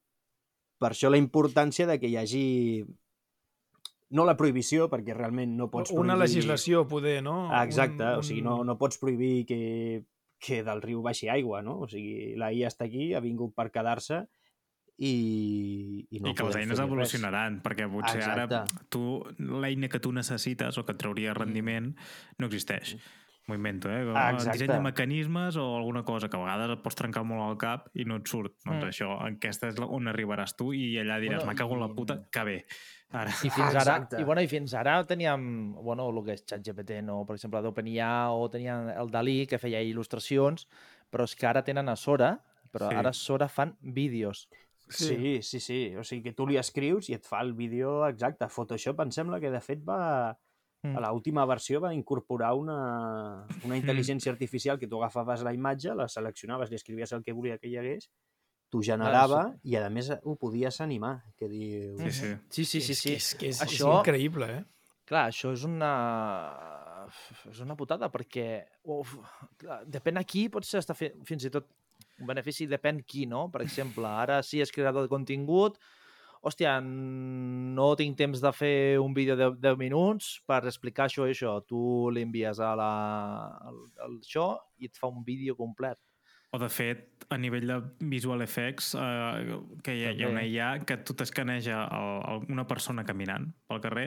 per això la importància de que hi hagi no la prohibició, perquè realment no pots Una prohibir... legislació, poder, no? Ah, Exacte, Un- o sigui, no, no pots prohibir que, que del riu baixi aigua, no? O sigui, la IA està aquí, ha vingut per quedar-se i, i no I que les podem eines fer-hi res. evolucionaran, perquè potser ara Exacte. tu l'eina que tu necessites o que et trauria rendiment no existeix. M'ho invento, eh? Exacte. Disseny de mecanismes o alguna cosa que a vegades et pots trencar molt al cap i no et surt. Doncs Mm. això, aquesta és on arribaràs tu i allà diràs, Bueno, me cago en la puta, que bé. Ara, I fins, Ah, ara, exacte. i, bueno, I fins ara teníem bueno, el que és ChatGPT, no? per exemple, d'OpenIA o tenien el Dalí que feia il·lustracions, però és que ara tenen a Sora, però Sí. sí. ara a Sora fan vídeos. Sí, sí, sí. O sigui, que tu li escrius i et fa el vídeo exacte. Photoshop em sembla que, de fet, va... Mm. A l'última versió va incorporar una, una intel·ligència artificial que tu agafaves la imatge, la seleccionaves, li escrivies el que volia que hi hagués, t'ho generava i, a més, ho podies animar, que diu... sí, sí. Sí, sí, sí. És, sí. que és, que és, Això- és increïble, eh? Clar, això és una... És una putada, perquè uf, clar, depèn a qui pot ser hasta fi, fins i tot un benefici, depèn qui, no? Per exemple, ara si és creador de contingut, hòstia, no tinc temps de fer un vídeo de 10 minuts per explicar això i això. Tu li envies a la, al, al això i et fa un vídeo complet. O, de fet, a nivell de visual effects, eh, que hi ha, hi ha una. IA que tu t'escaneja el- el- una persona caminant pel carrer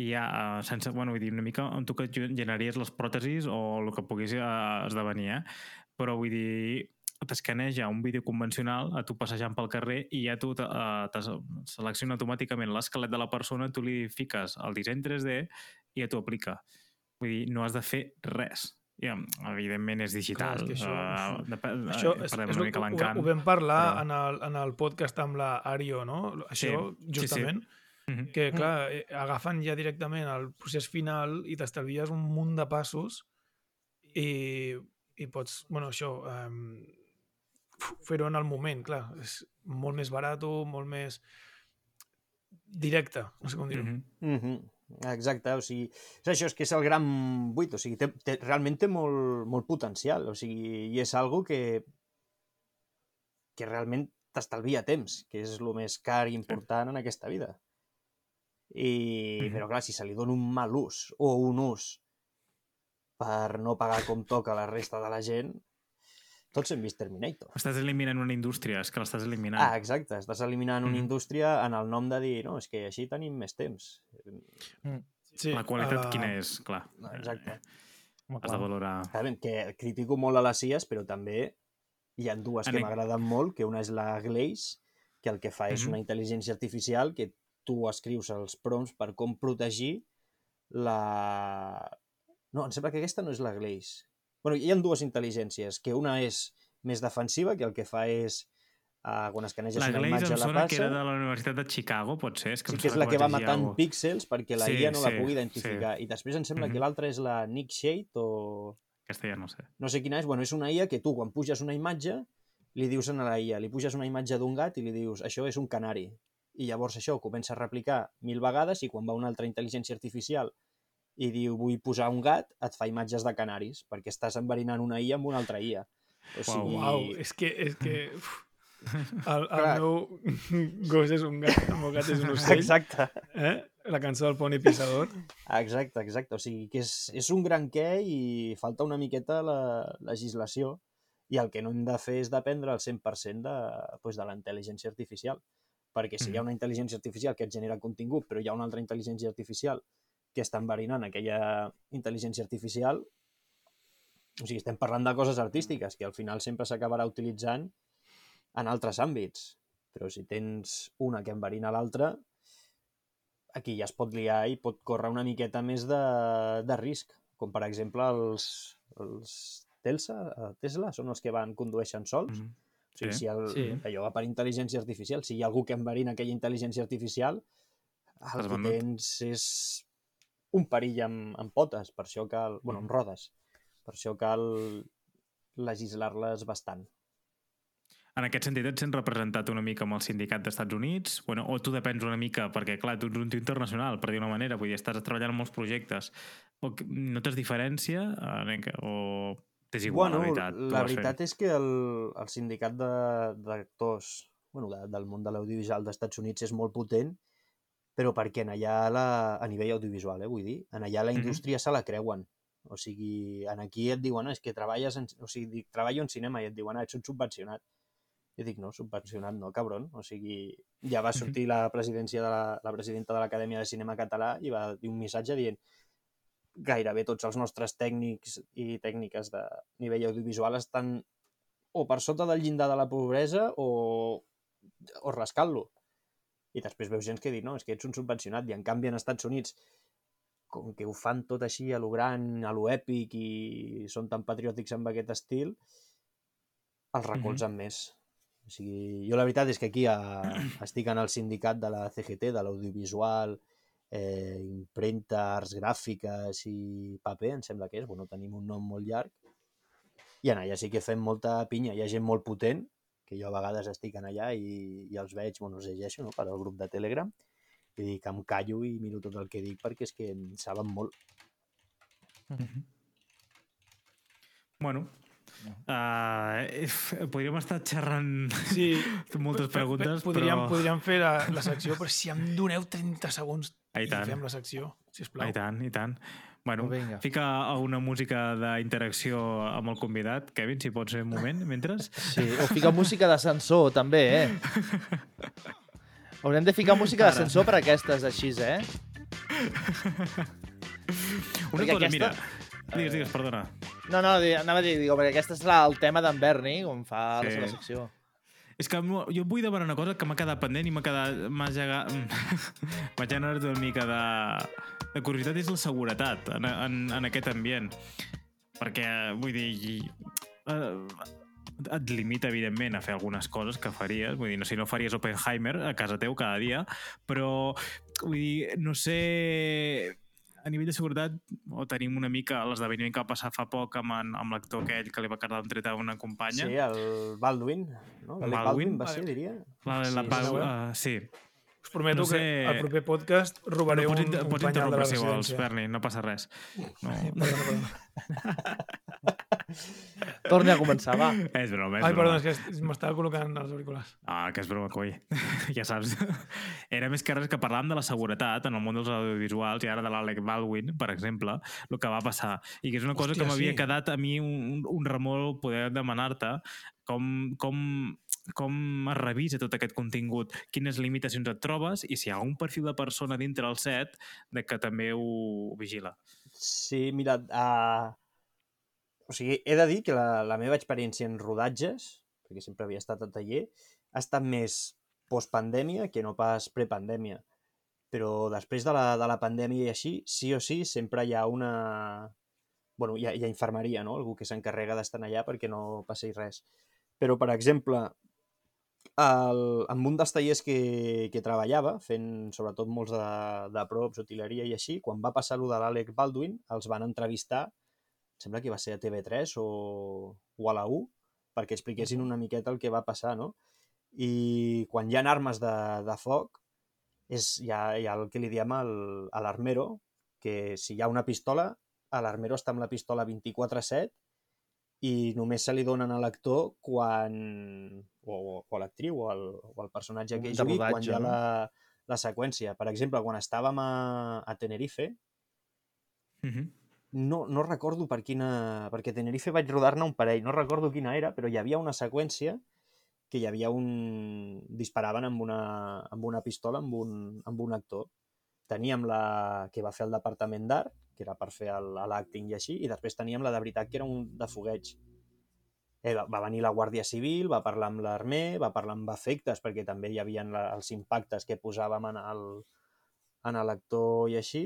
i ha, eh, sense, bueno, vull dir, una mica on tu que generaries les pròtesis o el que pogués eh, esdevenir, eh? Però vull dir, t'escaneja un vídeo convencional a tu passejant pel carrer i ja tu te, uh, te selecciona automàticament l'esquelet de la persona, tu li fiques el disseny 3D i ja t'ho aplica. Vull dir, no has de fer res. I, evidentment és digital. Clar, és que això- eh, depèn, Això eh, és, perdem és una el mica que ho, l'encant. ho vam parlar però- en, el, en el podcast amb la Ario, no? Això, Sí, sí, sí. justament, Mhm. que, clar, eh, agafen ja directament el procés final i t'estalvies un munt de passos i, i pots, bueno, això, um, fer-ho en el moment, clar. És molt més barat, molt més directe, no sé com dir-ho. Mhm. Mm -hmm. Exacte, o sigui, és això, és que és el gran buit, o sigui, té, té, realment té molt, molt potencial, o sigui, i és algo que, que realment t'estalvia temps, que és el més car i important en aquesta vida. I, però clar, si se li dona un mal ús o un ús per no pagar com toca la resta de la gent, tots hem vist Terminator. Estàs eliminant una indústria, és que l'estàs eliminant. Ah, exacte, estàs eliminant una Mhm. indústria en el nom de dir, no, és que així tenim més temps. Sí, la qualitat a quina és, clar. Exacte. Eh, Has de valorar... Sabem que critico molt a les CIAs, però també hi ha dues que En- m'agraden molt, que una és la Glaze, que el que fa és Mhm. una intel·ligència artificial que tu escrius els prompts per com protegir la... No, em sembla que aquesta no és la Glaze. Bueno, hi ha dues intel·ligències, que una és més defensiva, que el que fa és uh, quan escaneges La una imatge la passa... que era de la Universitat de Chicago, pot ser? És que Sí, que és la que va vaig llegir matant alguna píxels perquè la Sí, IA no la sí, pugui identificar. I després em sembla que Mhm. l'altra és la Nick Shade o Aquesta ja no sé. no sé quina és, bueno, és una IA que tu quan puges una imatge li dius a la IA, li puges una imatge d'un gat i li dius això és un canari. I llavors això comença a replicar mil vegades i quan va una altra intel·ligència artificial i diu vull posar un gat, et fa imatges de canaris, perquè estàs enverinant una IA amb una altra IA. O sigui, Uau, és que... És que uf, el, el Clar. meu gos és un gat, el meu gat és un ocell. Exacte. Eh? La cançó del poni pisador. Exacte, exacte. O sigui, que és, és un gran què i falta una miqueta la legislació i el que no hem de fer és dependre al 100% de, pues, de la intel·ligència artificial. Perquè si hi ha Mhm. una intel·ligència artificial que et genera contingut, però hi ha una altra intel·ligència artificial que està enverinant aquella intel·ligència artificial, o sigui, estem parlant de coses artístiques que al final sempre s'acabarà utilitzant en altres àmbits. Però si tens una que enverina l'altra, aquí ja es pot liar i pot córrer una miqueta més de, de risc, com per exemple els, els Telsa, eh, Tesla, són els que van condueixen sols. O sigui, Sí. si el, Sí. allò va per intel·ligència artificial, si hi ha algú que enverina aquella intel·ligència artificial, el que tens és un perill amb, amb potes, per això cal... Bueno, amb rodes. Per això cal legislar-les bastant. En aquest sentit, et sents representat una mica amb el sindicat d'Estats Units? Bueno, o tu depens una mica, perquè, clar, tu ets un tio internacional, per dir una manera, vull dir, estàs treballant en molts projectes. O notes diferència? O t'és igual, bueno, la veritat? la veritat fent? és que el, el sindicat de- d'actors bueno, de, del món de l'audiovisual dels Estats Units és molt potent, però perquè en allà, la, a nivell audiovisual, eh, vull dir, en allà la indústria se la creuen. O sigui, en aquí et diuen, "Ah, és que treballes en, o sigui, dic, treballo en cinema i et diuen, ah, ets un subvencionat. Jo dic, no, subvencionat no, cabron. O sigui, ja va sortir la presidència de la, la presidenta de l'Acadèmia de Cinema Català i va dir un missatge dient gairebé tots els nostres tècnics i tècniques de nivell audiovisual estan o per sota del llindar de la pobresa o, o rascant-lo. I després veus gent que diu, no, és que ets un subvencionat. I en canvi en Estats Units, com que ho fan tot així a lo gran, a lo èpic i són tan patriòtics amb aquest estil, els recolzen més. O sigui, jo la veritat és que aquí a, estic en el sindicat de la CGT, de l'audiovisual, eh, impremta, arts gràfiques i paper, em sembla que és, bueno, tenim un nom molt llarg, i en allà sí que fem molta pinya, hi ha gent molt potent, que jo a vegades estic en allà i, i els veig, bueno, els llegeixo no? per al grup de Telegram, i dic, em callo i miro tot el que dic perquè és que en saben molt. Bueno, uh, podríem estar xerrant Sí, moltes preguntes, podríem, però... podríem fer la, la secció, però si em doneu 30 segons i i fem la secció, sisplau. I tant, i tant. Bueno, vinga. fica una música d'interacció amb el convidat. Kevin, si pots fer un moment, mentre. Sí, o fica música d'ascensor, també, eh? Haurem de ficar música d'ascensor per aquestes així, eh? Una Perquè cosa, aquesta- mira... Digues, digues, perdona. No, no, anava a dir, digo, perquè aquest és la, el tema d'en Berni, com fa la Sí. seva secció. És que jo vull demanar una cosa que m'ha quedat pendent i m'ha quedat... M'ha gegat... m'ha generat una mica de, de curiositat, és la seguretat en, en, en aquest ambient. Perquè, vull dir... Eh, et limita, evidentment, a fer algunes coses que faries. Vull dir, no, si no faries Oppenheimer a casa teu cada dia, però, vull dir, no sé a nivell de seguretat o tenim una mica l'esdeveniment que va passar fa poc amb, en- amb l'actor aquell que li va quedar un tret a una companya. Sí, el Baldwin, no? Baldwin? Baldwin va ser, diria. La, la, Sí, Pau, sí. uh, sí. Us prometo No sé- que al proper podcast robaré pots, un, un pots de la si vols. Berni, no passa res. No. Perdona, perdona. Torni a començar, va. És broma, és Ai, broma. perdona, és que es- m'estava col·locant els auriculars. Ah, que és broma, coi. ja saps. Era més que res que parlàvem de la seguretat en el món dels audiovisuals i ara de l'Alec Baldwin, per exemple, el que va passar. I que és una cosa Hòstia, que m'havia sí. quedat a mi un, un remol poder demanar-te com, com, com es revisa tot aquest contingut, quines limitacions et trobes i si hi ha un perfil de persona dintre el set de que també ho vigila. Sí, mira, uh, o sigui, he de dir que la, la meva experiència en rodatges, perquè sempre havia estat a taller, ha estat més postpandèmia que no pas prepandèmia. Però després de la, de la pandèmia i així, sí o sí, sempre hi ha una... bueno, hi ha, hi ha infermeria, no? Algú que s'encarrega d'estar allà perquè no passi res. Però, per exemple, el, en un dels tallers que, que treballava, fent sobretot molts de, de props, utileria i així, quan va passar lo de l'Àlex Baldwin, els van entrevistar, em sembla que va ser a TV3 o, o a la U, perquè expliquessin una miqueta el que va passar, no? I quan hi ha armes de, de foc, és, hi, ha, hi ha el que li diem a l'armero, que si hi ha una pistola, l'armero està amb la pistola 24-7 i només se li donen a l'actor quan... o, o, o a l'actriu o, al, o al personatge que jugui quan hi ha no? la, la seqüència. Per exemple, quan estàvem a, a Tenerife, Uh -huh. no, no recordo per quina... Perquè a Tenerife vaig rodar-ne un parell, no recordo quina era, però hi havia una seqüència que hi havia un... disparaven amb una, amb una pistola amb un, amb un actor. Teníem la que va fer el departament d'art, que era per fer l'acting i així, i després teníem la de veritat, que era un de fogueig. Eh, va, va venir la Guàrdia Civil, va parlar amb l'armer, va parlar amb efectes, perquè també hi havia la, els impactes que posàvem en el- en l'actor i així,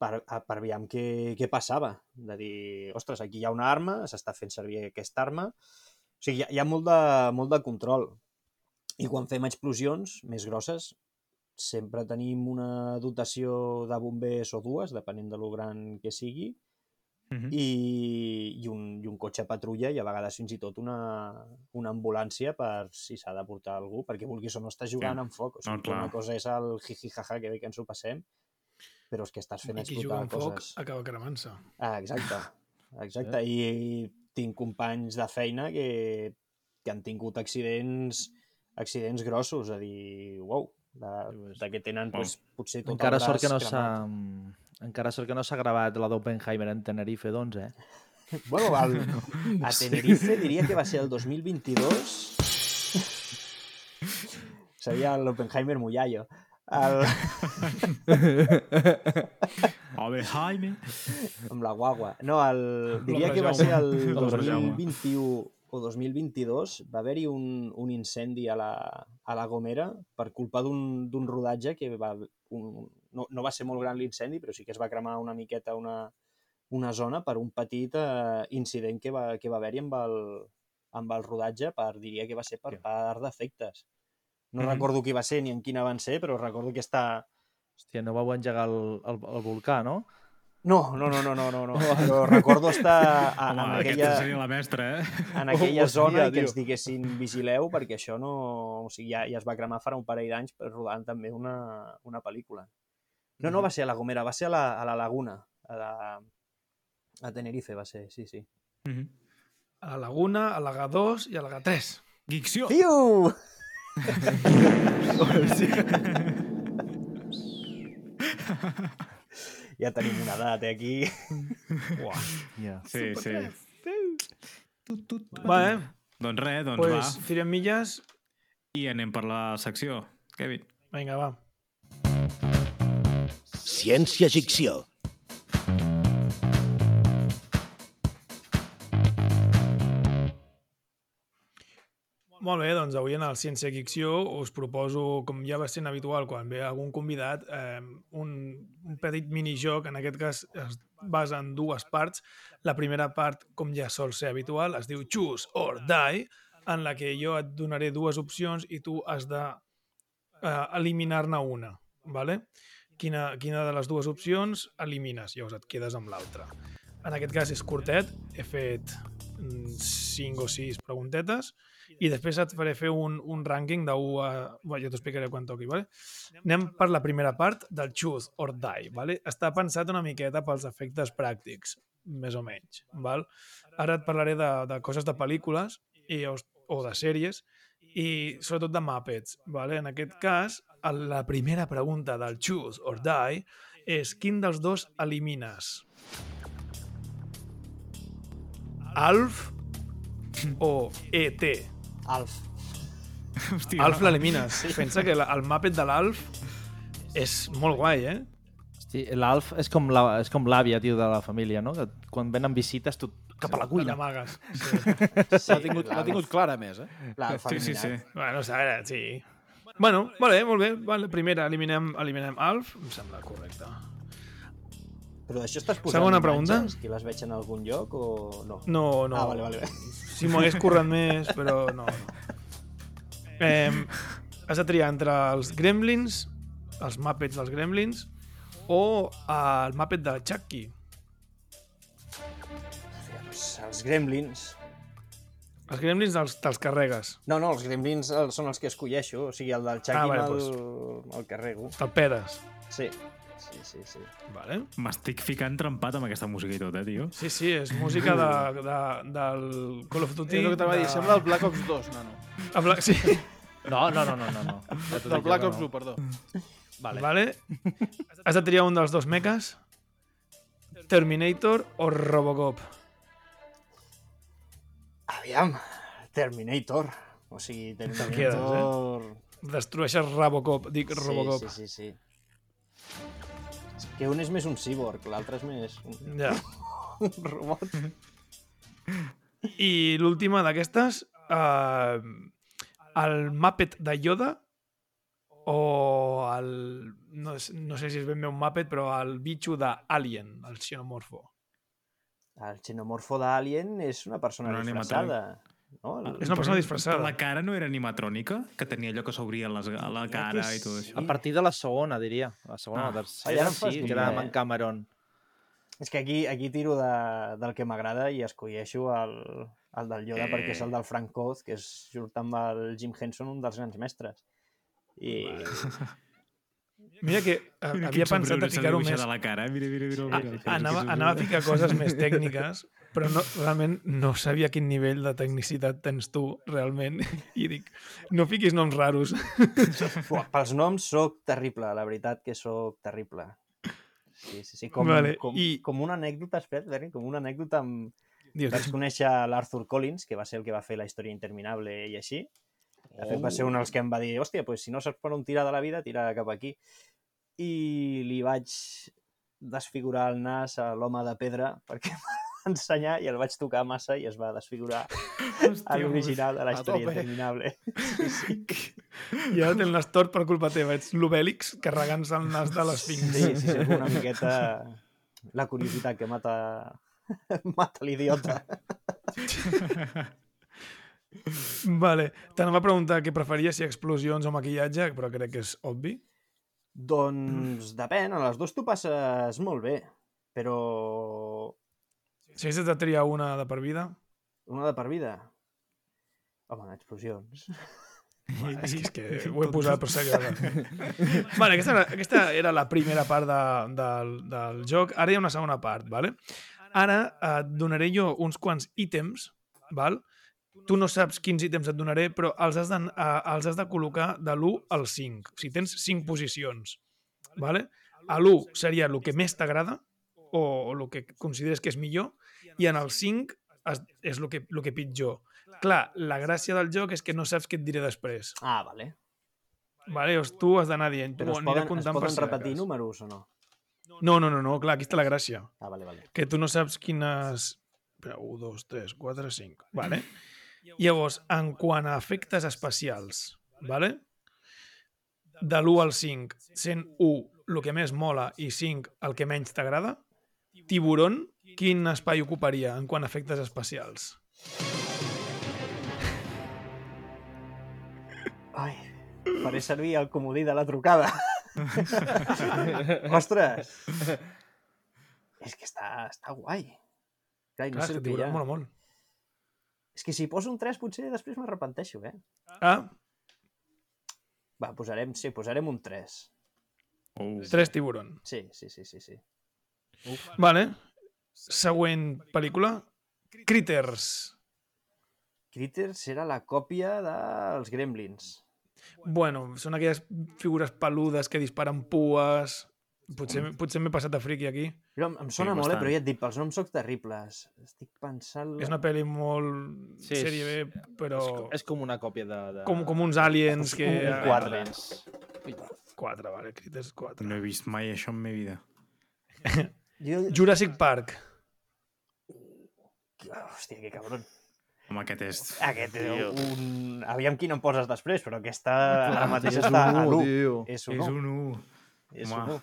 per, per aviam què, què passava. De dir, ostres, aquí hi ha una arma, s'està fent servir aquesta arma. O sigui, hi ha, hi ha molt, de, molt de control. I quan fem explosions més grosses, sempre tenim una dotació de bombers o dues, depenent de lo gran que sigui, Uh -huh. i, i, un, i un cotxe patrulla i a vegades fins i tot una, una ambulància per si s'ha de portar algú, perquè vulguis o no estàs jugant Sí. amb foc. O sigui, No, clar. una cosa és el jiji-jaja, que bé que ens ho passem, però és que estàs fent I qui juga explotar amb foc coses. acaba cremant-se. Ah, exacte, exacte. I tinc companys de feina que, que han tingut accidents accidents grossos, a dir, uau, de, de que tenen Wow. pues, potser tot Encara el sort que no s'ha... Encara sort que no s'ha gravat la d'Oppenheimer en Tenerife, doncs, eh? Bueno, el, a Tenerife diria que va ser el 2022. Seria l'Oppenheimer Mullallo. El, Jaime. amb la guagua. No, el, diria que va ser el L'obra Jaume. 2021 o 2022. Va haver-hi un, un incendi a la, a la Gomera per culpa d'un rodatge que va... Un, no, no va ser molt gran l'incendi, però sí que es va cremar una miqueta una, una zona per un petit eh, incident que va, que va haver-hi amb, el, amb el rodatge, per, diria que va ser per part d'efectes. No Mhm. recordo qui va ser ni en quina van ser, però recordo que està... Hòstia, no vau engegar el, el, el volcà, no? No, no, no, no, no, no, no. però recordo estar a, Home, en, aquella, seria la mestra, eh? en aquella Hòstia, zona i que tio. ens diguessin vigileu perquè això no... O sigui, ja, ja es va cremar farà un parell d'anys per rodant també una, una pel·lícula. No, no va ser a la Gomera, va ser a la, a la Laguna, a, la, a Tenerife va ser, sí, sí. Uh -huh. A la Laguna, a la G2 i a la G3. Gicció! Fiu! ja tenim una edat, eh, aquí. Yeah. Sí, sí. Va, eh? Doncs res, doncs Pues va. tirem milles. I anem per la secció. Kevin. Vinga, va. Ciència Molt bé, doncs avui en el Ciència Ficció us proposo, com ja va sent habitual quan ve algun convidat, eh, un, un petit minijoc, en aquest cas es basa en dues parts. La primera part, com ja sol ser habitual, es diu Choose or Die, en la que jo et donaré dues opcions i tu has de eh, eliminar-ne una. Vale? Quina, quina de les dues opcions elimines? Llavors et quedes amb l'altra. En aquest cas és curtet, he fet mm, cinc o sis preguntetes i després et faré fer un, un rànquing de 1 a... Bé, ja t'ho explicaré quan toqui, vale? Anem per la primera part del Choose or Die, vale? Està pensat una miqueta pels efectes pràctics, més o menys, val? Ara et parlaré de, de coses de pel·lícules i, o, o de sèries i sobretot de Muppets, vale? En aquest cas, la primera pregunta del Choose or Die és quin dels dos elimines? Alf o E.T.? Alf. Hòstia, Alf l'elimines. Sí. Pensa que la, el Muppet de l'Alf és molt guai, eh? Hosti, l'Alf és com la- és com l'àvia, tio, de la família, no? Que quan venen visites, tu cap a la cuina. T'amagues. Sí. L'ha tingut, l'ha tingut clara, més, eh? L'Alf Sí, sí, sí. eliminat. bueno, a veure, sí. Bueno, molt bé, molt bé. Vale, primera, eliminem, eliminem Alf. Em sembla correcte. Però això estàs posant Segona pregunta. imatges que les veig en algun lloc o no? No, no. Ah, vale, vale. Si m'ho hagués currat més, però no. no. Eh, has de triar entre els Gremlins, els Muppets dels Gremlins, o el Muppet de Chucky. Els gremlins... Els Gremlins dels, te'ls carregues. No, no, els gremlins eh, són els que escolleixo. O sigui, el del Chucky Ah, vale, vale, doncs. el carrego. Te'l pedes. Sí, sí, sí. sí. Vale? M'estic ficant trempat amb aquesta música i tot, eh, tio? Sí, sí, és música de, de, del Call of Duty. És el que t'anava a dir, de- sembla el Black Ops 2, nano. El Black... Sí, No, no, no, no, no. no. Ja Del Black Ops no. 1, perdó. Vale. vale. Has de triar un dels dos meches. Terminator o Robocop. Aviam, Terminator. O sigui, quedes, Terminator... Destrueixes Robocop, dic Robocop. Sí, sí, sí, sí. Que un és més un cyborg, l'altre és més un Ja. robot. I l'última d'aquestes, uh, el Muppet de Yoda o el... No, és- no sé si és ben bé un Muppet, però el bitxo d'Alien, el xenomorfo. El xenomorfo d'Alien és una persona Un disfressada. No? El... És una persona Però disfressada. la cara no era animatrònica? Que tenia allò que s'obria les- a la cara i tot això. A partir de la segona, diria. La segona, Ah. la Ah, ja tercera, fas sí, dir, que era eh? amb en Cameron. És que aquí, aquí tiro de, del que m'agrada i escolleixo el, el del Yoda Eh. eh. perquè és el del Frank Oz, que és junt amb el Jim Henson, un dels grans mestres. I Mira que Mira havia quin pensat li ficar-ho més... de la cara, eh? mira, mira, mira. A, mira. anava, anava a ficar coses més tècniques, però no, realment no sabia quin nivell de tecnicitat tens tu, realment. I dic, no fiquis noms raros. Fuà, pels noms sóc terrible, la veritat que sóc terrible. Sí, sí, sí. Com, Vale, com, i- com una anècdota, espera, Berni, com una anècdota amb... Dius, Vaig conèixer l'Arthur Collins, que va ser el que va fer la història interminable i així. De fet, va ser un dels que em va dir, hòstia, pues, si no saps per on tirar de la vida, tira cap aquí. I li vaig desfigurar el nas a l'home de pedra perquè ensenyar i el vaig tocar massa i es va desfigurar a l'original de la a història interminable. Sí, sí. I ara té el nas tort per culpa teva. Ets l'Obèlix carregant-se el nas de l'Esfinx. Sí, sí, sí, una miqueta la curiositat que mata, mata l'idiota. Vale. T'anava a preguntar què preferies, si explosions o maquillatge, però crec que és obvi. Doncs depèn, a les dues t'ho passes molt bé, però Si haguessis de triar una de per vida, una de per vida. Home, explosions. és que, és que ho he posat per seriosament. vale, aquesta, era, aquesta era la primera part de, del, del joc. Ara hi ha una segona part, vale? Ara et donaré jo uns quants ítems, val? Tu no saps quins ítems et donaré, però els has de, uh, els has de col·locar de l'1 al 5. O sigui, tens 5 posicions. Vale? A l'1 seria el que més t'agrada o, o el que consideres que és millor i en el 5 es, és el que, el que pitjor. Clar, la gràcia del joc és que no saps què et diré després. Ah, vale. Vale? Llavors tu has d'anar dient, Però es poden, es poden repetir números o no? No, no, no, no, clar, aquí està la gràcia. Ah, vale, vale. Que tu no saps quines... Espera, 1, 2, 3, 4, 5. Vale? Llavors, en quant a efectes especials, vale? de l'1 al 5, sent 1 el que més mola i 5 el que menys t'agrada, Tiburon, quin espai ocuparia en quant a efectes especials? Ai, faré servir el comodí de la trucada. Ostres! És que està, està guai. Clar, no Clar, sé que mola molt. És que si poso un 3 potser després m'arrepenteixo, eh? Ah, Va, posarem, sí, posarem un 3. Oh. 3 Tiburon. Sí, sí, sí, sí, sí. Vale. Següent pel·lícula. Critters. Critters era la còpia dels Gremlins. Bueno, són aquelles figures peludes que disparen pues... Potser, potser m'he passat de friki aquí. Però em, em sona Sí, molt, eh? però ja et dic, pels noms soc terribles. Estic pensant... És una pel·li molt Sí, sèrie B, però És, com- és com una còpia de... de... com, com uns aliens que... Un- quatre. 4, vale, Critters 4. No he vist mai això en meva vida. Jo... Jurassic Park. Hòstia, que cabron. Home, aquest és... Aquest és un... Aviam quin em poses després, però aquesta ara mateix és està un a u, l'1. tio. És un És 1. un 1. És un 1.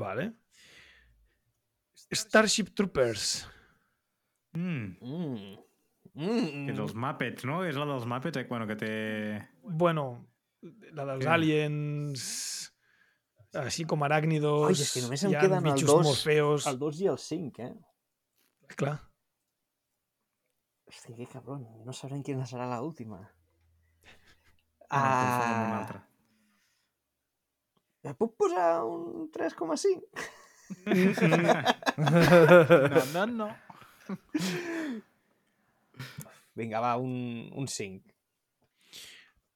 Vale. Starship Troopers. Mm. Mm. Mm. És els Muppets, no? És la dels Muppets, eh? Bueno, que té... Bueno, la dels Què? aliens... Així com aràcnidos. Ai, és que només em hi ha queden el bitxos dos- molt feos. El 2 i el 5, eh? Clar. Hòstia, que cabron. No sabrem quina serà l'última. Ah. Ah, altre. ja puc posar un 3,5? No, no, no. Vinga, va, un, un 5.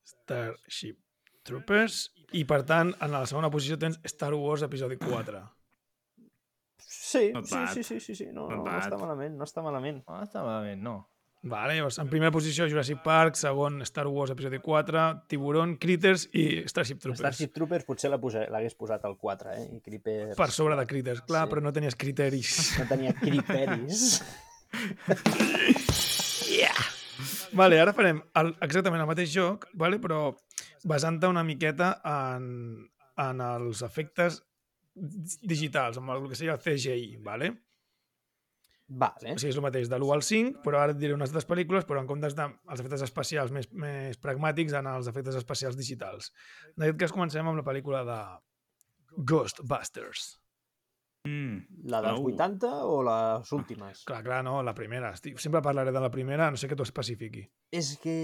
Starship Troopers. I, per tant, en la segona posició tens Star Wars episodi 4. Sí, sí, sí, sí, sí, sí. No, no, no està malament, no està malament. Ah, està malament, no. Vale, llavors, en primera posició Jurassic Park, segon Star Wars episodi 4, Tiburon, Critters i Starship Troopers. Starship Troopers potser la posa- l'hagués posat al 4, eh? I Creepers... Per sobre de Critters, clar, Sí. però no tenies criteris. No tenia Creeperis. Vale, ara farem el, exactament el mateix joc, vale? però basant-te una miqueta en, en els efectes digitals, amb el que seria el CGI, vale? vale. O sigui, és el mateix, de l'1 al 5, però ara et diré unes altres pel·lícules, però en comptes dels efectes especials més, més pragmàtics, en els efectes especials digitals. En aquest cas comencem amb la pel·lícula de Ghostbusters. Mm. La dels Au. 80 o les últimes? Clar, clar, no, la primera. Estic, sempre parlaré de la primera, no sé que t'ho especifiqui. És que...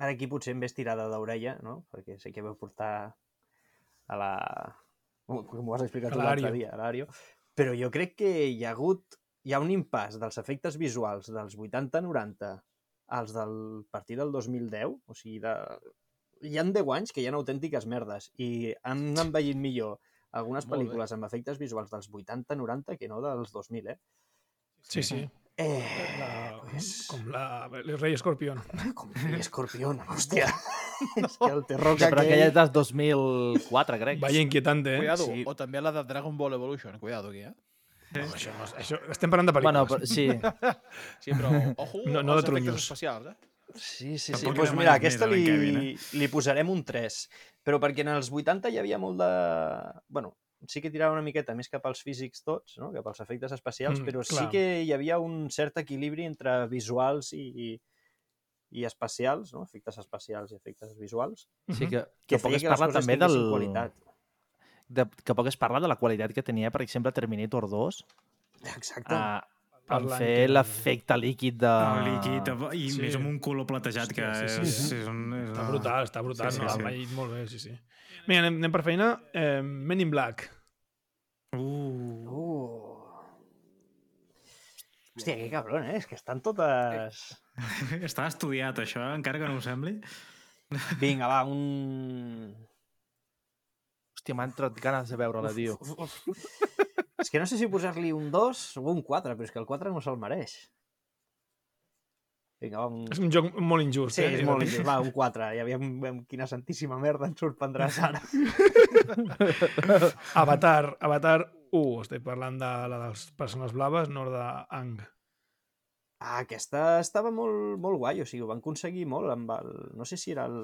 Ara aquí potser em ve estirada d'orella, no? Perquè sé que vau portar a la... Com ho has explicat l'altre dia, a l'Ario. Però jo crec que hi ha hagut... Hi ha un impàs dels efectes visuals dels 80-90 als del partir del 2010, o sigui, de... hi han 10 anys que hi ha autèntiques merdes i han envellit millor algunes pel·lícules amb efectes visuals dels 80-90 que no dels 2000, eh? Sí, sí. Eh, La, pues, com la, el rei escorpión. com que escorpión, hòstia. és que el terror que Però aquella és del 2004, crec. Vaya inquietante, eh? Cuidado. Sí. O també la de Dragon Ball Evolution. Cuidado aquí, eh? No, això, no, això, estem parlant de Bueno, pel·lícules. però, sí. Sí, però ojo No- no de als efectes trunyos. especials, eh? Sí, sí, sí. Doncs mira, aquesta li, Kevin, li posarem un 3. Però perquè en els 80 hi havia molt de... Bueno, sí que tirava una miqueta més cap als físics tots, no? cap als efectes especials, Mm, però sí clar. que hi havia un cert equilibri entre visuals i, i, i especials, no? efectes especials i efectes visuals, sí que, que, que poc es parla també del... qualitat. De, que poc es parla de la qualitat que tenia, per exemple, Terminator 2 Exacte. uh, en fer que- l'efecte líquid de... El líquid, i Sí. més amb un color platejat que Hòstia, sí, és, sí, sí. és, un, és Està brutal, està brutal. Sí, Sí, sí, sí, sí. no, sí. molt bé, sí, sí. Mira, anem, anem per feina. Eh, Men in Black. Uh, Uh. Hòstia, que cabron, eh? És que estan totes... està estudiat, això, encara que no ho sembli. Vinga, va, un... Hòstia, m'han entrat ganes de veure-la, tio. És que no sé si posar-li un 2 o un 4, però és que el 4 no se'l mereix. Vinga, va, un... És un joc molt injust. Sí, eh? és molt injust. Va, un 4. Ja veiem amb quina santíssima merda ens sorprendràs ara. Avatar, Avatar 1. Estic parlant de la de les persones blaves, no de Ang. Ah, aquesta estava molt, molt guai, o sigui, ho van aconseguir molt amb el... No sé si era el,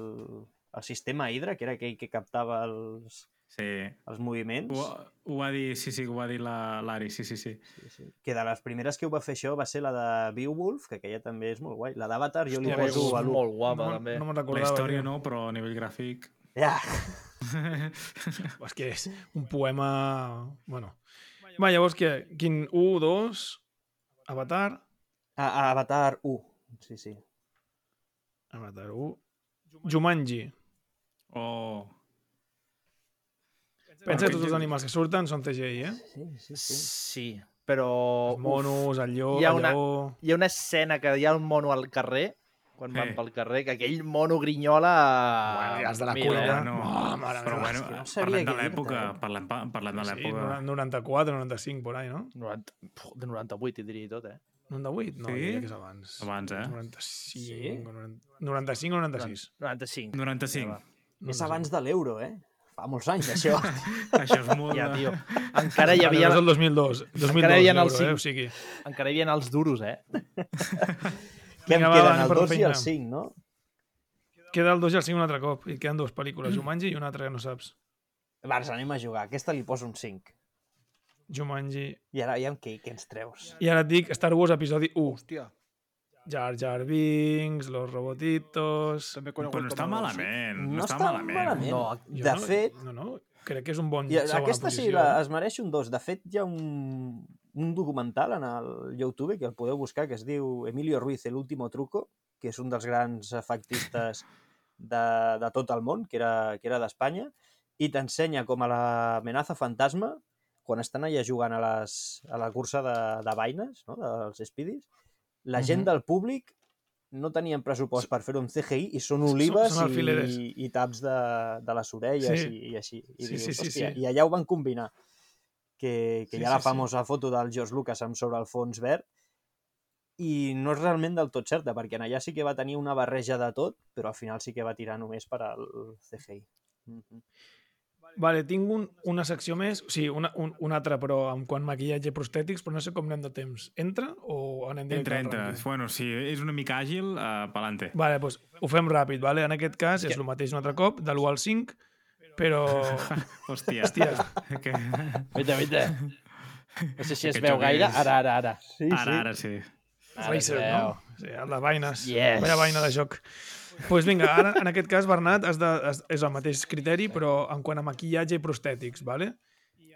el sistema Hydra, que era aquell que captava els, Sí. els moviments. Ho, ho va dir, sí, sí, ho va dir la- l'Ari, sí, sí, sí. Sí, sí. Que de les primeres que ho va fer això va ser la de Beowulf, que aquella també és molt guai. La d'Avatar jo li Hòstia, poso és a l'1. molt guapa, no, també. no me'n La recordava. història no, però a nivell gràfic... Ja. És que és un poema... Bueno. Va, llavors, què? Quin 1, 2, Avatar, A, a Avatar 1. Sí, sí. Avatar 1, Jumanji. Oh, Pensa que tots els animals que surten són CGI, eh? Sí, sí, sí. Sí, però... Els monos, el lleó, hi ha el una-. Hi ha una escena que hi ha un mono al carrer, quan van Eh. pel carrer, que aquell mono grinyola... Bueno, ja els de la Mira, cuina. no. Oh, mare però bueno, no parlem de l'època, eh? parlem, pa- parlem de Sí, l'època. 94, 95, por ahí, no? 90, puf, de 98, i diria tot, eh? 98? No, Sí? diria que és abans. Abans, eh? 95, 90, 95 o 96? 95. 95. És abans de l'euro, eh? Fa molts anys, això. Això és molt... Ja, tio. Encara hi havia, És el 2002. 2002 Encara hi havia els eh? cinc. O sigui, encara hi havia els duros, eh? Què em queden? El per la 2 i el 5, no? queda el 2 i el 5 un altre cop. I queden dues pel·lícules, Jumanji i una altra que no saps. Vars, anem a jugar. Aquesta li poso un 5. Jumanji... I ara ja què, què ens treus? I ara et dic Star Wars episodi 1. Hòstia, Jar Jar Binks, Los Robotitos... també Però no està malament. No, No, està, està malament. malament. No, de no, fet, No, no, crec que és un bon I segona aquesta sí, posició. la, eh? es mereix un 2. De fet, hi ha un, un documental en el YouTube que el podeu buscar, que es diu Emilio Ruiz, el último truco, que és un dels grans efectistes de, de tot el món, que era, que era d'Espanya, i t'ensenya com a l'amenaça fantasma, quan estan allà jugant a, les, a la cursa de, de vaines, no? dels Speedies, la gent Mhm. del públic no tenien pressupost per fer un CGI i són olives són alfileres. i, i taps de, de les orelles Sí. i, i així. I Sí, dius, sí, sí, "Hòstia", sí. I allà ho van combinar. Que, que Sí, hi ha la sí, sí. famosa foto del George Lucas amb sobre el fons verd i no és realment del tot certa, perquè en allà sí que va tenir una barreja de tot, però al final sí que va tirar només per al CGI. Mhm. Vale, tinc un, una secció més, o sigui, una, un, una altra, però amb quant maquillatge i prostètics, però no sé com anem de temps. Entra o anem directe Entra, entra. rànquing? Bueno, si és una mica àgil, uh, pelante. Vale, doncs ho fem ràpid, vale? En aquest cas és el mateix un altre cop, de l'1 al 5, però... Hòstia. Hòstia, Que... Vita, vita. No sé si es veu gaire. és- Ara, ara, ara. Sí, Ara, ara sí. Ara Racer, no? Sí, de vaines. Yes. Vaya vaina de joc. Pues vinga, ara, en aquest cas, Bernat, has de, has, és el mateix criteri, però en quant a maquillatge i prostètics, vale?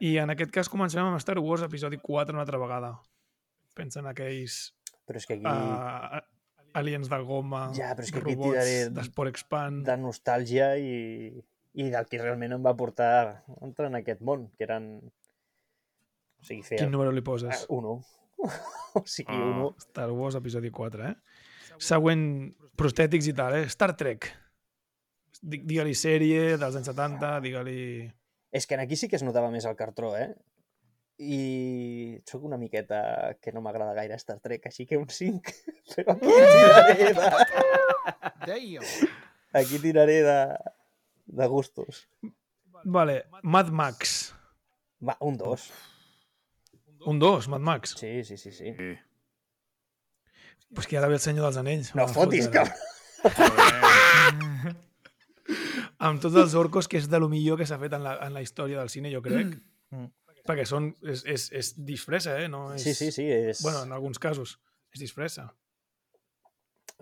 I en aquest cas comencem amb Star Wars episodi 4 una altra vegada. Pensa en aquells Però és que aquí, uh, aliens de goma, Ja, però és que robots d'Esport Expand... de nostàlgia i, i del que realment em va portar a entrar en aquest món, que eren... O sigui, feia... Quin número li poses? Uno. o sigui, Ah. uno. Star Wars episodi 4, eh? Següent, prostètics i tal, eh? Star Trek. Di- Digue-li sèrie dels anys 70, digue-li... És que en aquí sí que es notava més el cartró, eh? I sóc una miqueta que no m'agrada gaire Star Trek, així que un 5. Però aquí tiraré de, aquí tiraré de, de gustos. Vale, Mad Max. Va, un 2. Un 2, Mad Max. Sí, sí, sí, sí. sí. Pues que ara ve el senyor dels anells. No fotis, cabrón. Amb tots els orcos, que és de lo millor que s'ha fet en la, en la història del cine, jo crec. Mm. Perquè són, és, és, és disfressa, eh? No és... Sí, sí, sí. És... Bueno, en alguns casos és disfressa.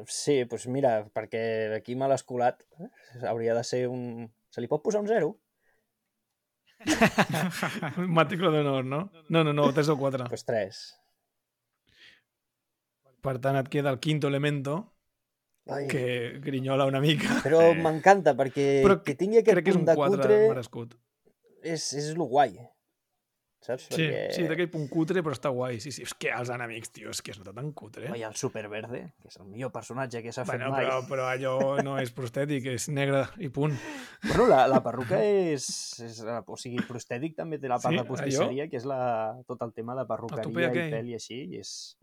Sí, doncs mira, perquè aquí me l'has colat. eh? Hauria de ser un... Se li pot posar un 0? Matrícula d'honor, no? No, no, no, 3 o 4. Doncs pues 3. Per tant, et queda el quinto elemento, Ai, que grinyola una mica. Però Sí. m'encanta perquè Però que tingui aquest Crec que és punt un de 4 cutre merescut. és, és lo guai. Saps? Sí, sí, té aquell punt cutre, però està guai. Sí, sí. És que els enemics, tio, és que es nota tan cutre. Oi, el Superverde, que és el millor personatge que s'ha fet Bueno, mai. però, però allò no és prostètic, és negre i punt. Bueno, la, la perruca és, és... O sigui, prostètic també té la part Sí, de postisseria, que és la, tot el tema de perruqueria i pèl i així, i és,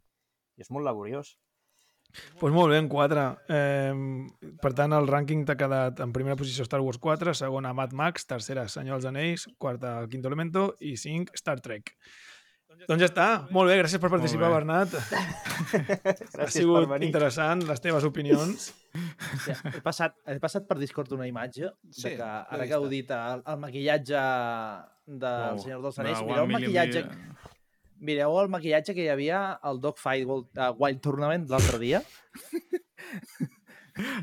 i és molt laboriós. Doncs pues molt bé, en 4. Eh, per tant, el rànquing t'ha quedat en primera posició Star Wars 4, segona Mad Max, tercera Senyor dels Anells, quarta El Quinto Elemento i 5 Star Trek. Doncs ja està. Molt bé, gràcies per participar. Bernat. ha Gràcies sigut per venir. interessant les teves opinions. Sí, he, passat, he passat per Discord una imatge Sí, de que, ara que heu dit el, el maquillatge del Wow, Senyor dels de Anells, One mireu el maquillatge, Million- mireu el maquillatge que hi havia al Dogfight Wild, uh, Wild Tournament l'altre dia.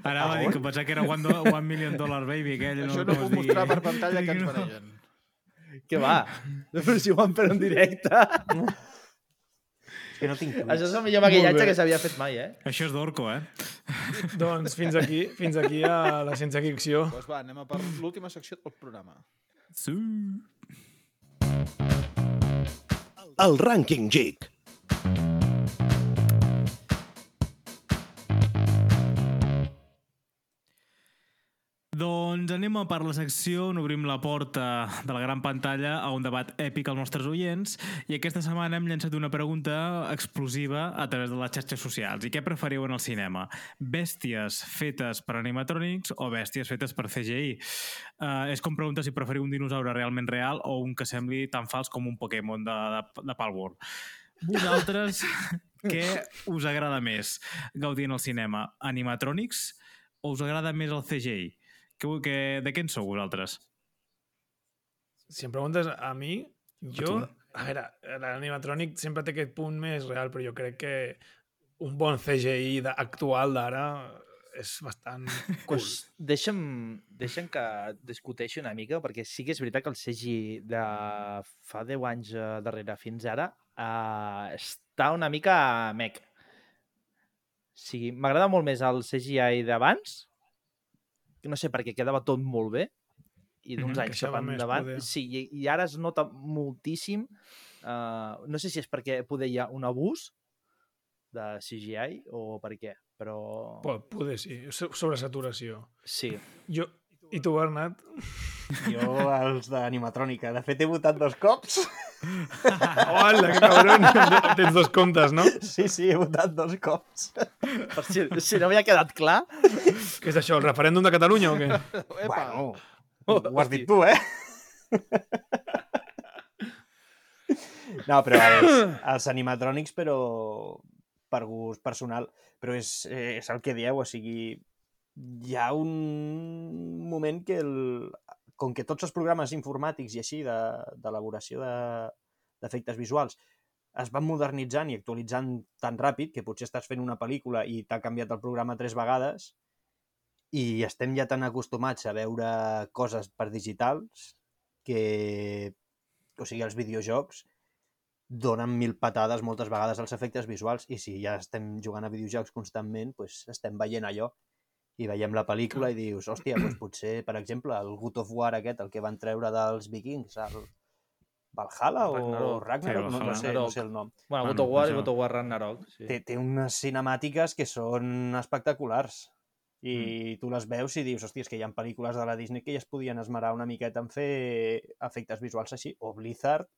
Anava a dir que pensava que era One, do, one Million Dollar Baby, aquell. Això no com ho puc mostrar per pantalla que ens No. baregen. Que va, però si ho van fer en directe. És que no tinc Això és el millor maquillatge que s'havia fet mai, eh? Això és d'Orco, eh? doncs fins aquí, fins aquí a la ciència ficció. Doncs va, anem a per l'última secció del programa. Sí. El Rànquing Geek. Anem per la secció on obrim la porta de la gran pantalla a un debat èpic als nostres oients i aquesta setmana hem llançat una pregunta explosiva a través de les xarxes socials. I què preferiu en el cinema? Bèsties fetes per animatrònics o bèsties fetes per CGI? Uh, és com preguntar si preferiu un dinosaure realment real o un que sembli tan fals com un Pokémon de, de, de Palworld. Vosaltres, què us agrada més gaudir en el cinema? Animatrònics o us agrada més el CGI? Que, que, de què en sou vosaltres? Si em preguntes a mi, jo... A veure, l'animatrònic sempre té aquest punt més real, però jo crec que un bon CGI de- actual d'ara és bastant cool. Pues deixa'm, deixa'm que discuteixi una mica, perquè sí que és veritat que el CGI de fa 10 anys eh, darrere fins ara uh, està una mica mec. O sigui, m'agrada molt més el CGI d'abans, no sé per què quedava tot molt bé, i d'uns Mhm, anys cap endavant. poder. Sí, i, i ara es nota moltíssim. Uh, no sé si és perquè poder hi ha un abús de CGI o per què, però... Pot, poder sí, so- sobresaturació. Sí. Jo, I tu, Bernat? Jo, els d'animatrònica. De fet, he votat dos cops. Hola, que cabron! Tens dos comptes, no? Sí, sí, he votat dos cops. Per si, si no havia quedat clar, Què és això, el referèndum de Catalunya o què? Epa! Bueno, ho has dit tu, eh? No, però els, els animatrònics, però per gust personal, però és, eh, és el que dieu, o sigui, hi ha un moment que, el, com que tots els programes informàtics i així de- d'elaboració de, d'efectes visuals es van modernitzant i actualitzant tan ràpid que potser estàs fent una pel·lícula i t'ha canviat el programa tres vegades i estem ja tan acostumats a veure coses per digitals que, o sigui, els videojocs donen mil patades moltes vegades als efectes visuals i si ja estem jugant a videojocs constantment, pues estem veient allò i veiem la pel·lícula i dius, hòstia, doncs potser, per exemple, el God of War aquest, el que van treure dels vikings, el Valhalla o Ragnarok. Sí, Ragnarok, no, no, sé, no sé el nom. bueno, God of War i God of War Ragnarok. Sí. Té, té unes cinemàtiques que són espectaculars i mm. tu les veus i dius, hòstia, és que hi ha pel·lícules de la Disney que ja es podien esmerar una miqueta en fer efectes visuals així, o Blizzard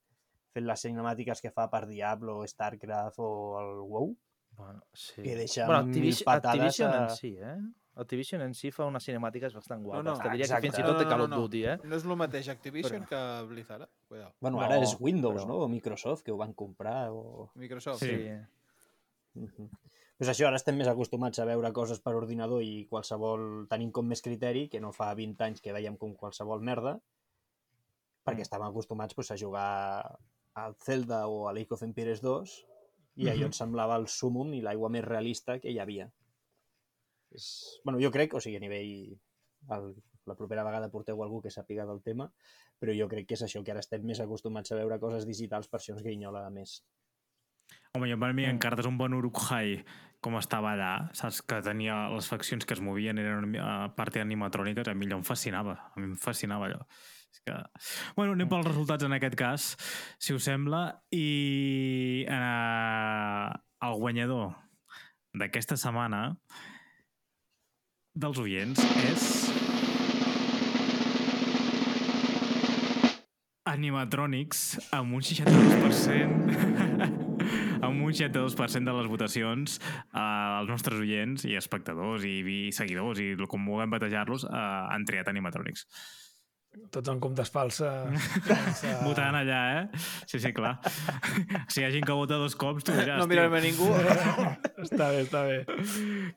fent les cinemàtiques que fa per Diablo, StarCraft o el WoW, Bueno, sí. que deixa bueno, mil Activision, patades Activision a- en si, eh? Activision en si fa unes cinemàtiques bastant guapes. no, Te diria exacte. que fins i tot té No, no, Call no, of no. Duty, eh? No és el mateix Activision que Blizzard, eh? Cuidao. Bueno, No, ara és Windows, però- no? O Microsoft, que ho van comprar. O... Microsoft. Sí. Sí. Mhm. Pues això, ara estem més acostumats a veure coses per ordinador i qualsevol... tenim com més criteri, que no fa 20 anys que veiem com qualsevol merda, perquè Mm. estàvem acostumats pues, a jugar al Zelda o a Lake of Empires 2 i allò Mhm. ens semblava el súmum i l'aigua més realista que hi havia. És... bueno, jo crec, o sigui, a nivell... El... La propera vegada porteu algú que sàpiga del tema, però jo crec que és això, que ara estem més acostumats a veure coses digitals, per això ens grinyola més. Home, jo per mi Mm. encara és un bon Uruk-hai com estava allà, saps? Que tenia les faccions que es movien, eren a part animatròniques, a mi allò em fascinava. A mi em fascinava allò. És que... Bueno, anem pels resultats en aquest cas, si us sembla, i eh, el guanyador d'aquesta setmana dels oients és... Animatronics amb un 62% amb un 62% de les votacions eh, els nostres oients i espectadors i, i seguidors i com vulguem batejar-los eh, han triat Animatronics. Tots en comptes falses. sense... Votant allà, eh? Sí, sí, clar. si hi ha gent que vota dos cops, tu diràs, No mirarem a ningú. Està bé, està bé.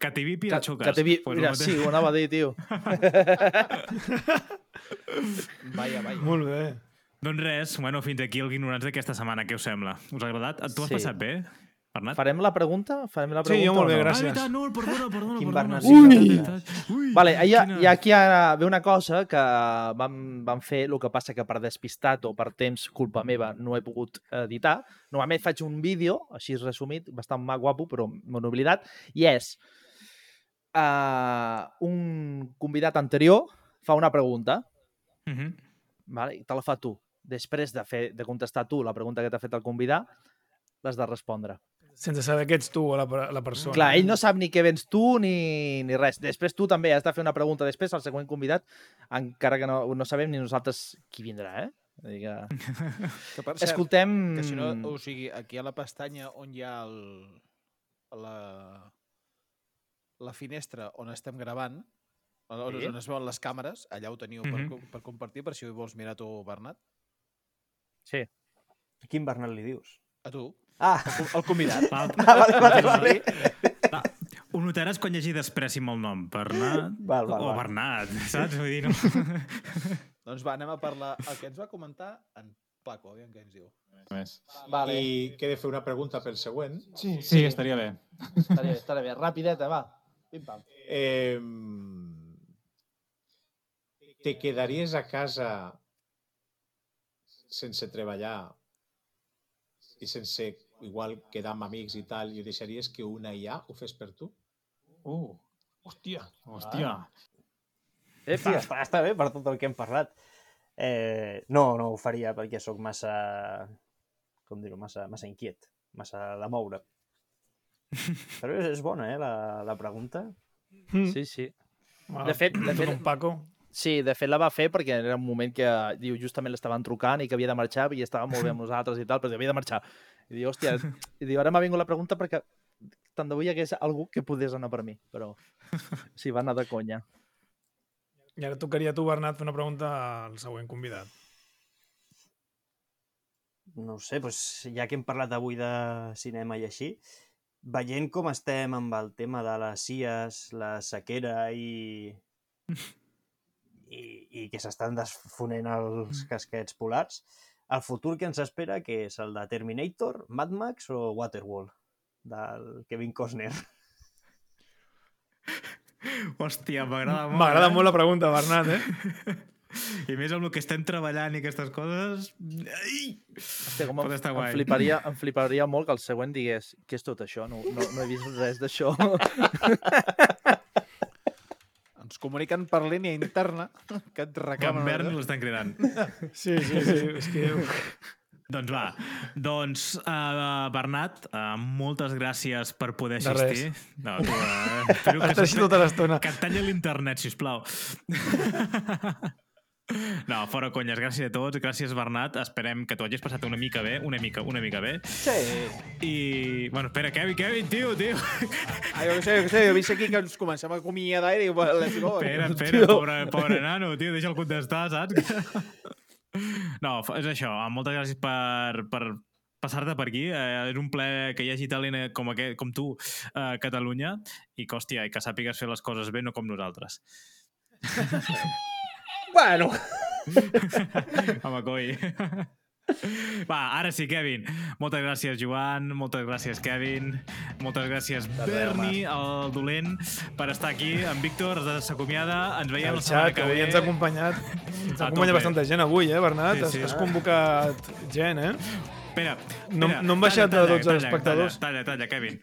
que t'hi vi Que, piraxuques. que te vi... Pues Mira, sí, ho anava a dir, tio. Vaja, vaja. Molt bé. Doncs res, bueno, fins aquí el Ignorants d'aquesta setmana. Què us sembla? Us ha agradat? Tu has Sí. passat bé, Bernat? Farem la pregunta? Farem la Sí, pregunta jo molt bé, no? gràcies. Ah, veritat, no, perdona, perdona, Quin perdona. Bernat Sí, Ui! Ui! Vale, hi ha, hi ha aquí ara ve una cosa que vam, vam fer, el que passa que per despistat o per temps, culpa meva, no he pogut editar. Normalment faig un vídeo, així resumit, bastant mà guapo, però m'ho he oblidat, i és uh, un convidat anterior fa una pregunta, Mhm. vale? i te la fa tu. Després de, fer, de contestar tu la pregunta que t'ha fet el convidat, l'has de respondre. Sense saber que ets tu o la, la persona. Clar, ell no sap ni què vens tu ni, ni res. Després tu també has de fer una pregunta després al següent convidat, encara que no, no sabem ni nosaltres qui vindrà, eh? Vull dir que... Que per cert, Escoltem... que si no, o sigui, aquí a la pestanya on hi ha el, la, la finestra on estem gravant, on, Sí. on es veuen les càmeres, allà ho teniu per, Mhm. per compartir, per si ho vols mirar tu, Bernat. Sí. Quin Bernat li dius? A tu, Ah, el convidat. L'altre- ah vale, vale, vale. Va, Ho notaràs quan llegir després amb el nom. Bernat Val, val, o val. Bernat, saps? Vull dir, no... Doncs va, anem a parlar el que ens va comentar en Paco, aviam què ens diu. Més. Vale. I que he de fer una pregunta pel següent. Sí, sí, estaria bé. Estaré, estaré bé. Rapideta, va. Pim, pam. Eh, te quedaries a casa sense treballar i sense igual quedar amb amics i tal, i deixaries que una IA ho fes per tu? Uh, Hòstia. hòstia. Sí, està, està bé per tot el que hem parlat. Eh, no, no ho faria perquè sóc massa, com dir-ho, massa, massa inquiet, massa de moure. Però és, és bona, eh, la, la pregunta. Mm. Sí, sí. Bueno, De fet- de tot fet- un Paco. Sí, de fet la va fer perquè era un moment que diu, justament l'estaven trucant i que havia de marxar i estava molt bé amb nosaltres i tal, però havia de marxar. I diu, hòstia, i diu, ara m'ha vingut la pregunta perquè tant de bo hi hagués algú que podés anar per mi, però sí, va anar de conya. I ara tocaria a tu, Bernat, fer una pregunta al següent convidat. No ho sé, doncs, ja que hem parlat avui de cinema i així, veient com estem amb el tema de les CIAs, la sequera i, i, i que s'estan desfonent els casquets polars, el futur que ens espera, que és el de Terminator, Mad Max o Waterworld, del Kevin Costner. Hòstia, m'agrada molt. M'agrada eh? molt la pregunta, Bernat, eh? I més amb el que estem treballant i aquestes coses... Ai! Hòstia, com Pot em, estar em, guai. fliparia, em fliparia molt que el següent digués què és tot això? No, no, no he vist res d'això. Ens comuniquen per línia interna que et Que en reclamen... Berni l'estan cridant. Sí, sí, sí. És que... doncs va, doncs uh, Bernat, uh, moltes gràcies per poder De assistir. No, tu, uh, espero estat així tota. Que et talli l'internet, sisplau. No, fora conyes, gràcies a tots, gràcies Bernat, esperem que t'ho hagis passat una mica bé, una mica, una mica bé. Sí. I, bueno, espera, Kevin, Kevin, tio, tio. Ah, jo què sé, jo què sé, jo vist aquí que ens comencem a acomiadar i dic, well, let's go. Espera, espera, pobre, pobre nano, tio, deixa'l contestar, saps? No, és això, eh, moltes gràcies per, per passar-te per aquí. Eh, és un ple que hi hagi talent com, aquest, com tu a Catalunya i que, hòstia, i que sàpigues fer les coses bé, no com nosaltres. bueno, Home, coi. Va, ara sí, Kevin. Moltes gràcies, Joan. Moltes gràcies, Kevin. Moltes gràcies, Berni, el dolent, per estar aquí. En Víctor s'acomiada. Ens veiem El la setmana que ve. ens ha acompanyat, ens ha acompanyat bastanta gent avui, eh, Bernat? Sí, sí. Has, convocat gent, eh? Espera, No- no hem baixat de 12 talla, espectadors. Talla, talla, talla, Kevin.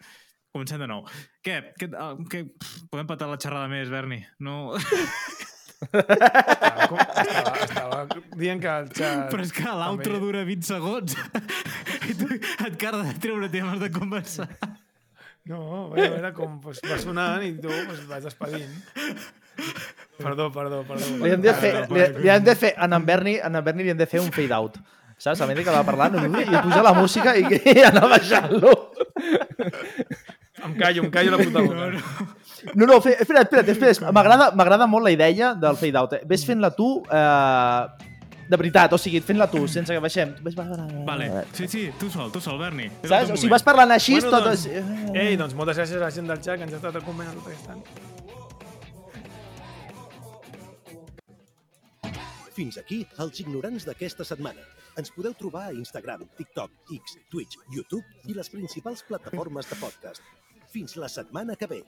Comencem de nou. Què? Què, ah, què? Podem patar la xerrada més, Berni? No... Estava, com- estava, estava dient que el xat... Però és que l'altre també- dura 20 segons. I tu et cara de treure temes de conversar. No, bueno, era com pues, va sonant i tu pues, vas despedint. Perdó, perdó, perdó. li hem de fer, li, li hem de fer en en Berni, en en Berni li hem de fer un fade out. Saps? A mesura que va parlant, i puja la música i, i anar baixant-lo. Em callo, em callo la puta boca. No, no. No, no, fe, espera't, espera't, espera't. M'agrada m'agrada molt la idea del fade out. Ves fent-la tu eh, de veritat, o sigui, fent-la tu, sense que baixem. Ves, va, va, va, va, Vale, va. sí, sí, tu sol, tu sol, Berni. Saps? O sigui, vas parlant així, Bueno, tot... doncs, és- Ei, doncs moltes gràcies a la gent del xat que ens ha estat acompanyant tot aquest any. Fins aquí els ignorants d'aquesta setmana. Ens podeu trobar a Instagram, TikTok, X, Twitch, YouTube i les principals plataformes de podcast. Fins la setmana que ve.